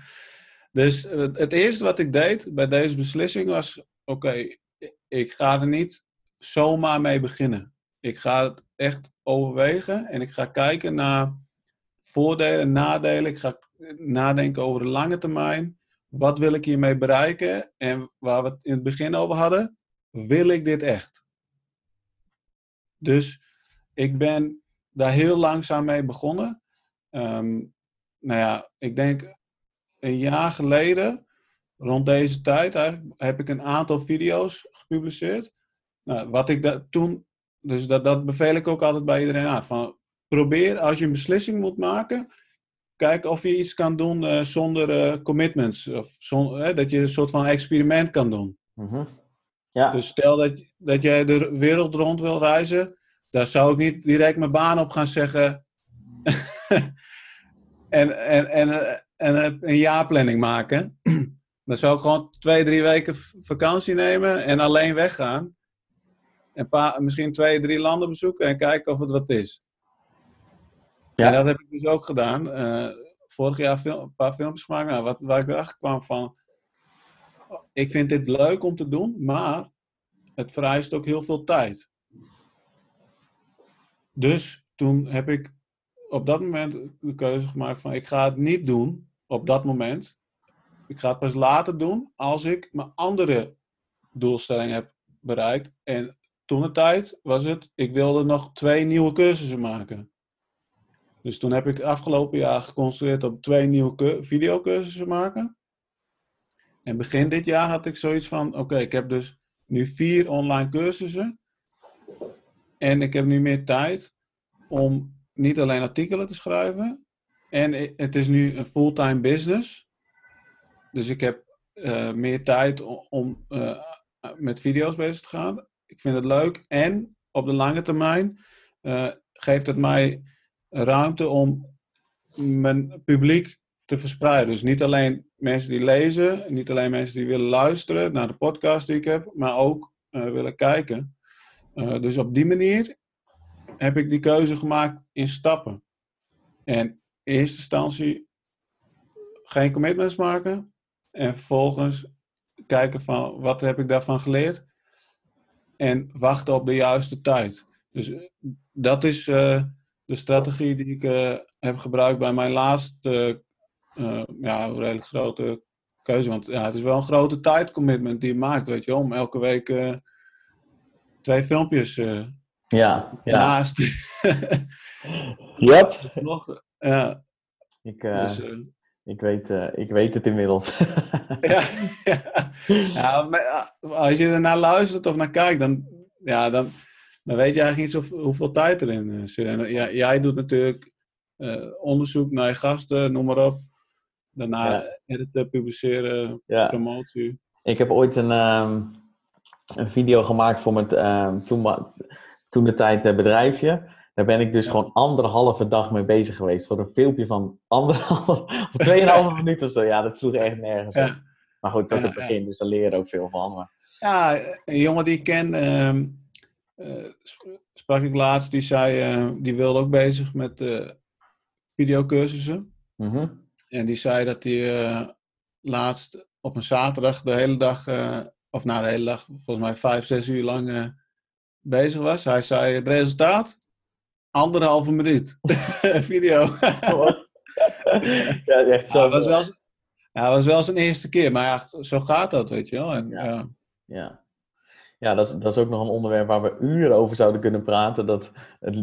Dus eh, het eerste wat ik deed bij deze beslissing was: oké, ik ga er niet zomaar mee beginnen. Ik ga het echt overwegen en ik ga kijken naar voordelen en nadelen. Ik ga nadenken over de lange termijn. Wat wil ik hiermee bereiken? En waar we het in het begin over hadden, wil ik dit echt? Dus ik ben daar heel langzaam mee begonnen. Ehm, nou ja, ik denk een jaar geleden, rond deze tijd heb ik een aantal video's gepubliceerd. Nou, wat ik da- toen, dus dat, dat beveel ik ook altijd bij iedereen aan. Van, probeer als je een beslissing moet maken, kijk of je iets kan doen eh, zonder eh, commitments. Of zon- dat je een soort van experiment kan doen. Mhm. Ja, Dus stel dat, dat jij de wereld rond wil reizen, daar zou ik niet direct mijn baan op gaan zeggen. en, en, en, eh, en een jaarplanning maken. dan zou ik gewoon twee, drie weken vakantie nemen en alleen weggaan. En pa, misschien twee, drie landen bezoeken en kijken of het wat is. Ja. En dat heb ik dus ook gedaan. Eh, vorig jaar een paar filmpjes gemaakt. Nou, wat, waar ik erachter kwam van... Ik vind dit leuk om te doen, maar het vereist ook heel veel tijd. Dus toen heb ik op dat moment de keuze gemaakt van ik ga het niet doen op dat moment. Ik ga het pas later doen als ik mijn andere doelstelling heb bereikt. En toen de tijd was het, ik wilde nog twee nieuwe cursussen maken. Dus toen heb ik afgelopen jaar geconcentreerd op twee nieuwe cu- videocursussen maken. En begin dit jaar had ik zoiets van, oké, ik heb dus nu vier online cursussen. En ik heb nu meer tijd om niet alleen artikelen te schrijven. En het is nu een fulltime business. Dus ik heb eh, meer tijd om eh, met video's bezig te gaan. Ik vind het leuk. En op de lange termijn eh, geeft het mij ruimte om mijn publiek te verspreiden. Dus niet alleen mensen die lezen, niet alleen mensen die willen luisteren naar de podcast die ik heb, maar ook willen kijken. dus op die manier heb ik die keuze gemaakt in stappen. En in eerste instantie geen commitments maken. En vervolgens kijken van wat heb ik daarvan geleerd. En wachten op de juiste tijd. Dus dat is uh, de strategie die ik uh, heb gebruikt bij mijn laatste uh, ja, redelijk grote keuze. Want ja, het is wel een grote tijdcommitment die je maakt, weet je, om elke week twee filmpjes ja, ja. naast. yep. Nog, ja. Ik, dus, ik, weet, ik weet het inmiddels. ja, ja. ja maar als je er naar luistert of naar kijkt, dan, ja, dan, dan weet je eigenlijk niet zo, hoeveel tijd erin zit. En, ja, jij doet natuurlijk uh, onderzoek naar je gasten, noem maar op. Daarna ja. editen, publiceren, promotie. Ik heb ooit een, um, een video gemaakt voor mijn um, toen, toen de tijd bedrijfje. Daar ben ik dus ja. gewoon anderhalve dag mee bezig geweest. Voor een filmpje van anderhalve, of tweeënhalve minuut of zo. Ja, dat sloeg echt nergens op. Maar goed, het is ook het begin, dus daar leer je ook veel van. Maar... Ja, een jongen die ik ken, um, uh, sprak ik laatst, die zei, uh, die wilde ook bezig met uh, videocursussen. Mm -hmm. En die zei dat hij laatst op een zaterdag de hele dag, of na de hele dag, volgens mij vijf, zes uur lang bezig was. Hij zei, het resultaat? Anderhalve minuut. Video. ja, echt zo. Ja, was wel, ja, was wel zijn eerste keer, maar ja, zo gaat dat, weet je wel. En, ja. ja. ja. Ja, dat is, dat is ook nog een onderwerp waar we uren over zouden kunnen praten. Dat,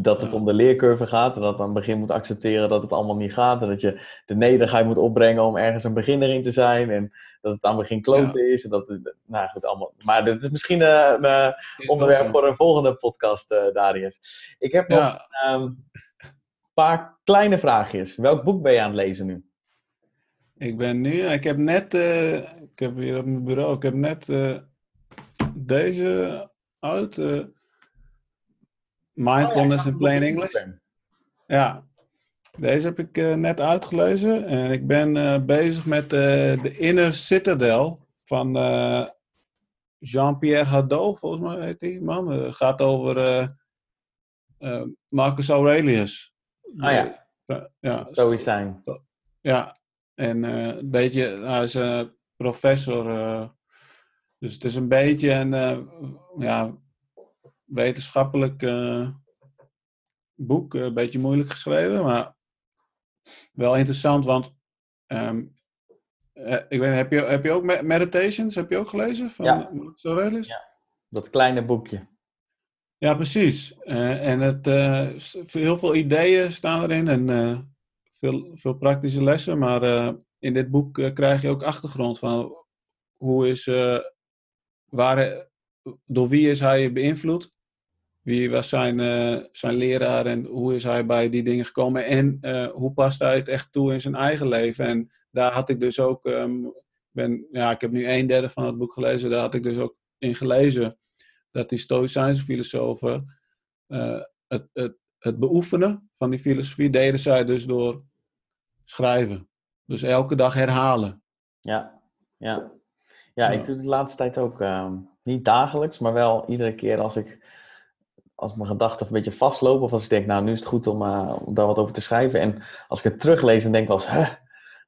dat het om de leercurve gaat. En dat het begin moet accepteren dat het allemaal niet gaat. En dat je de nederigheid moet opbrengen om ergens een beginner in te zijn. En dat het begin kloten ja. is. En dat, nou goed, allemaal. Maar dit is misschien uh, een onderwerp voor een volgende podcast, uh, Darius. Ik heb nog een um, paar kleine vraagjes. Welk boek ben je aan het lezen nu? Ik ben nu, ik heb net, uh, ik heb hier op mijn bureau, ik heb net deze uit. Mindfulness oh, ja, in Plain English. Ja, deze heb ik uh, net uitgelezen. En ik ben uh, bezig met de Inner Citadel van Jean-Pierre Hadot, volgens mij heet die man. Het gaat over Marcus Aurelius. Ah ja. ja Stoïcijn. Ja, en een beetje, hij is professor dus het is een beetje een ja, wetenschappelijk boek. Een beetje moeilijk geschreven, maar wel interessant. Want um, ik weet, heb, je, heb je ook Meditations? Heb je ook gelezen? Van ja. Aurelius? Ja, dat kleine boekje. Ja, precies. Uh, en het, heel veel ideeën staan erin en veel, veel praktische lessen. Maar in dit boek krijg je ook achtergrond van hoe is waar, door wie is hij beïnvloed? Wie was zijn, uh, zijn leraar en hoe is hij bij die dingen gekomen? En uh, hoe past hij het echt toe in zijn eigen leven? En daar had ik dus ook, um, ben, ja, ik heb nu een derde van het boek gelezen, daar had ik dus ook in gelezen dat die Stoïcijnse filosofen uh, het, het, het beoefenen van die filosofie deden zij dus door schrijven. Dus elke dag herhalen. Ja, ja. Ja, ik doe de laatste tijd ook uh, niet dagelijks, maar wel iedere keer als ik als mijn gedachten een beetje vastlopen of als ik denk, nou nu is het goed om, uh, om daar wat over te schrijven. En als ik het teruglees, dan denk ik wel eens, huh?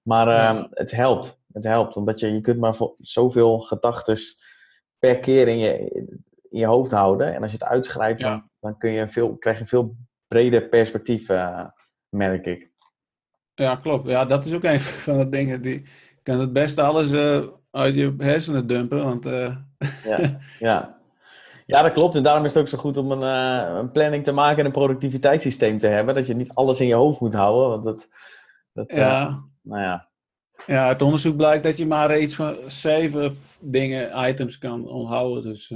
maar uh, ja. het helpt. Het helpt, omdat je, je kunt maar zoveel gedachten per keer in je, in je hoofd houden. En als je het uitschrijft, ja. dan, dan kun je veel, krijg je een veel breder perspectief, uh, merk ik. Ja, klopt. Ja, dat is ook een van de dingen die... Ik kan het beste alles uit je hersenen dumpen. Want, ja, ja. ja, dat klopt. En daarom is het ook zo goed om een, uh, een, planning te maken en een productiviteitssysteem te hebben. Dat je niet alles in je hoofd moet houden. Want dat, dat ja. Uh, nou ja. Ja, het onderzoek blijkt dat je maar iets van zeven dingen, items kan onthouden. Dus,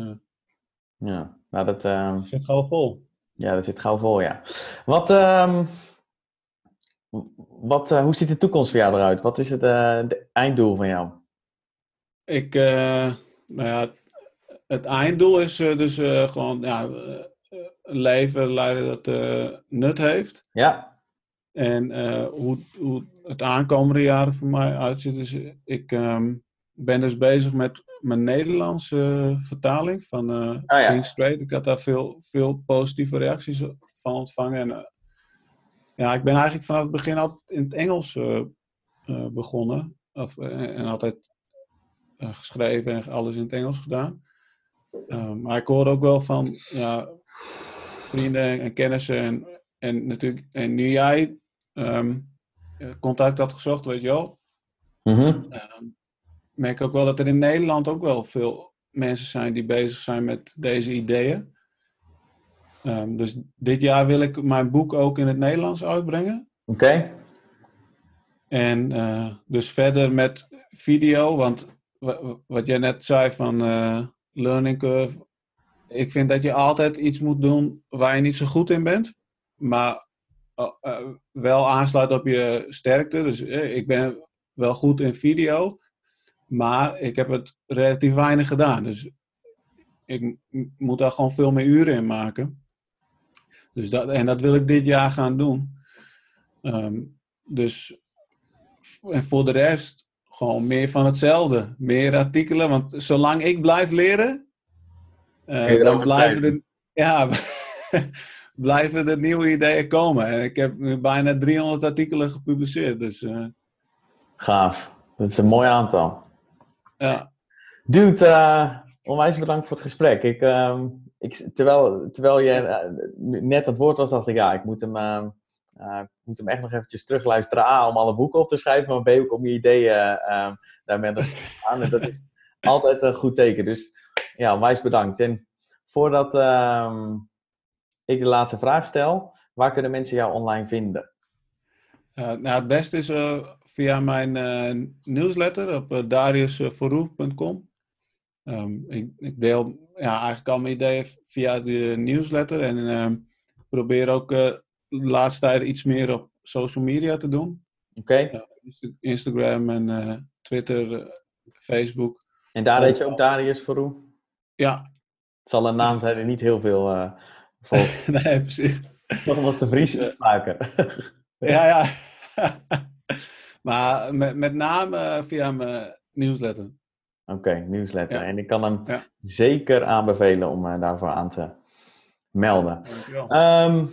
ja, nou dat... dat zit gauw vol. Ja, dat zit gauw vol, ja. Wat... Um, wat, hoe ziet de toekomst voor jou eruit? Wat is het de einddoel van jou? Ik, nou ja, het einddoel is uh, dus uh, gewoon ja, een leven leiden dat nut heeft. Ja. En hoe, hoe het aankomende jaren voor mij uitziet, is ik, um, ben dus bezig met mijn Nederlandse vertaling van uh, oh, ja. King Straight. Ik had daar veel, veel positieve reacties van ontvangen. En, uh, ja, ik ben eigenlijk vanaf het begin al in het Engels uh, begonnen. Of, en altijd geschreven en alles in het Engels gedaan. Maar ik hoor ook wel van ja, vrienden en kennissen en, en natuurlijk, en nu jij um, contact had gezocht, weet je wel. Mm -hmm. merk ook wel dat er in Nederland ook wel veel mensen zijn die bezig zijn met deze ideeën. Dus dit jaar wil ik mijn boek ook in het Nederlands uitbrengen. Oké. En uh, dus verder met video, want wat jij net zei van uh, learning curve, ik vind dat je altijd iets moet doen waar je niet zo goed in bent, maar uh, wel aansluit op je sterkte. Dus ik ben wel goed in video, maar ik heb het relatief weinig gedaan. Dus ik moet daar gewoon veel meer uren in maken. Dus dat, en dat wil ik dit jaar gaan doen. Um, dus en voor de rest gewoon meer van hetzelfde. Meer artikelen, want zolang ik blijf leren, uh, dan blijven er, ja, blijven er nieuwe ideeën komen. En ik heb nu bijna 300 artikelen gepubliceerd. Dus, uh, Gaaf. Dat is een mooi aantal. Ja. Dude, uh, onwijs bedankt voor het gesprek. Ik, uh, ik, terwijl, terwijl je net het woord was, dacht ik, ja, ik moet hem, ik moet hem echt nog eventjes terugluisteren. A, om alle boeken op te schrijven, maar B, ook om je ideeën daarmee te gaan. En dat is altijd een goed teken. Dus ja, onwijs bedankt. En voordat ehm, ik de laatste vraag stel, waar kunnen mensen jou online vinden? Uh, nou, het beste is uh, via mijn uh, newsletter op uh, dariusvooroe.com. Um, ik, ik, deel ja, eigenlijk al mijn ideeën via de newsletter en ehm, probeer ook de laatste tijd iets meer op social media te doen. Oké. Instagram en Twitter, Facebook. En daar heet je ook Darius Verroe? Ja. Het zal een naam zijn die niet heel veel volgt. nee, precies. Nogmaals de Vries maken. Ja, ja. maar met, met name via mijn nieuwsletter. Oké, nieuwsletter. En ik kan hem zeker aanbevelen om uh, daarvoor aan te melden. Um,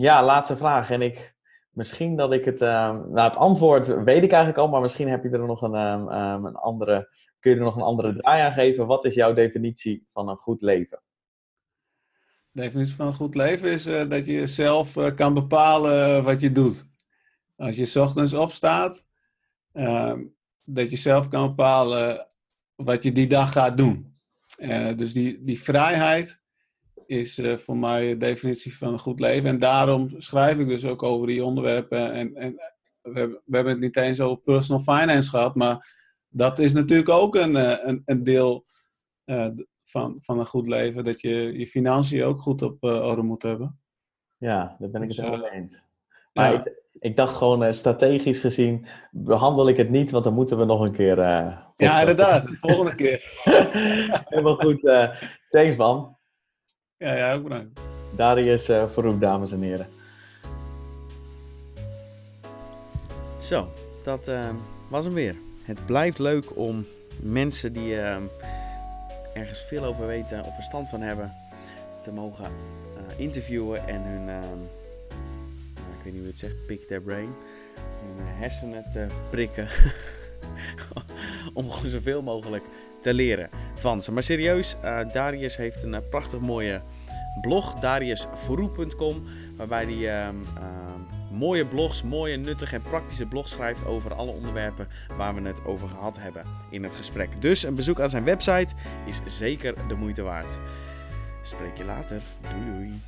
ja, laatste vraag. En ik, misschien dat ik het, um, nou het antwoord weet ik eigenlijk al, maar misschien heb je er nog een, um, een andere, kun je er nog een andere draai aan geven. Wat is jouw definitie van een goed leven? De definitie van een goed leven is uh, dat je zelf uh, kan bepalen wat je doet. Als je ochtends opstaat, uh, dat je zelf kan bepalen wat je die dag gaat doen. Uh, dus die, die vrijheid is uh, voor mij de definitie van een goed leven. En daarom schrijf ik dus ook over die onderwerpen. En, en we, hebben, we hebben het niet eens over personal finance gehad, maar dat is natuurlijk ook een, een, een deel van, van een goed leven. Dat je je financiën ook goed op orde moet hebben. Ja, daar ben ik het dus, helemaal mee eens. Maar ja. ik, ik, dacht gewoon strategisch gezien behandel ik het niet, want dan moeten we nog een keer. Ja, inderdaad, de volgende keer. Helemaal goed. Thanks, man. Ja, ja, ook bedankt. Darius uh, dames en heren. Zo, dat was hem weer. Het blijft leuk om mensen die ergens veel over weten of verstand van hebben te mogen interviewen en hun ik weet niet hoe je het zegt, pick their brain. Hun hersenen te prikken. om gewoon zoveel mogelijk te leren van ze. Maar serieus, uh, Darius heeft een uh, prachtig mooie blog, dariusvooroe.com, waarbij hij uh, mooie blogs, mooie, nuttige en praktische blogs schrijft over alle onderwerpen waar we het over gehad hebben in het gesprek. Dus een bezoek aan zijn website is zeker de moeite waard. Spreek je later. Doei doei.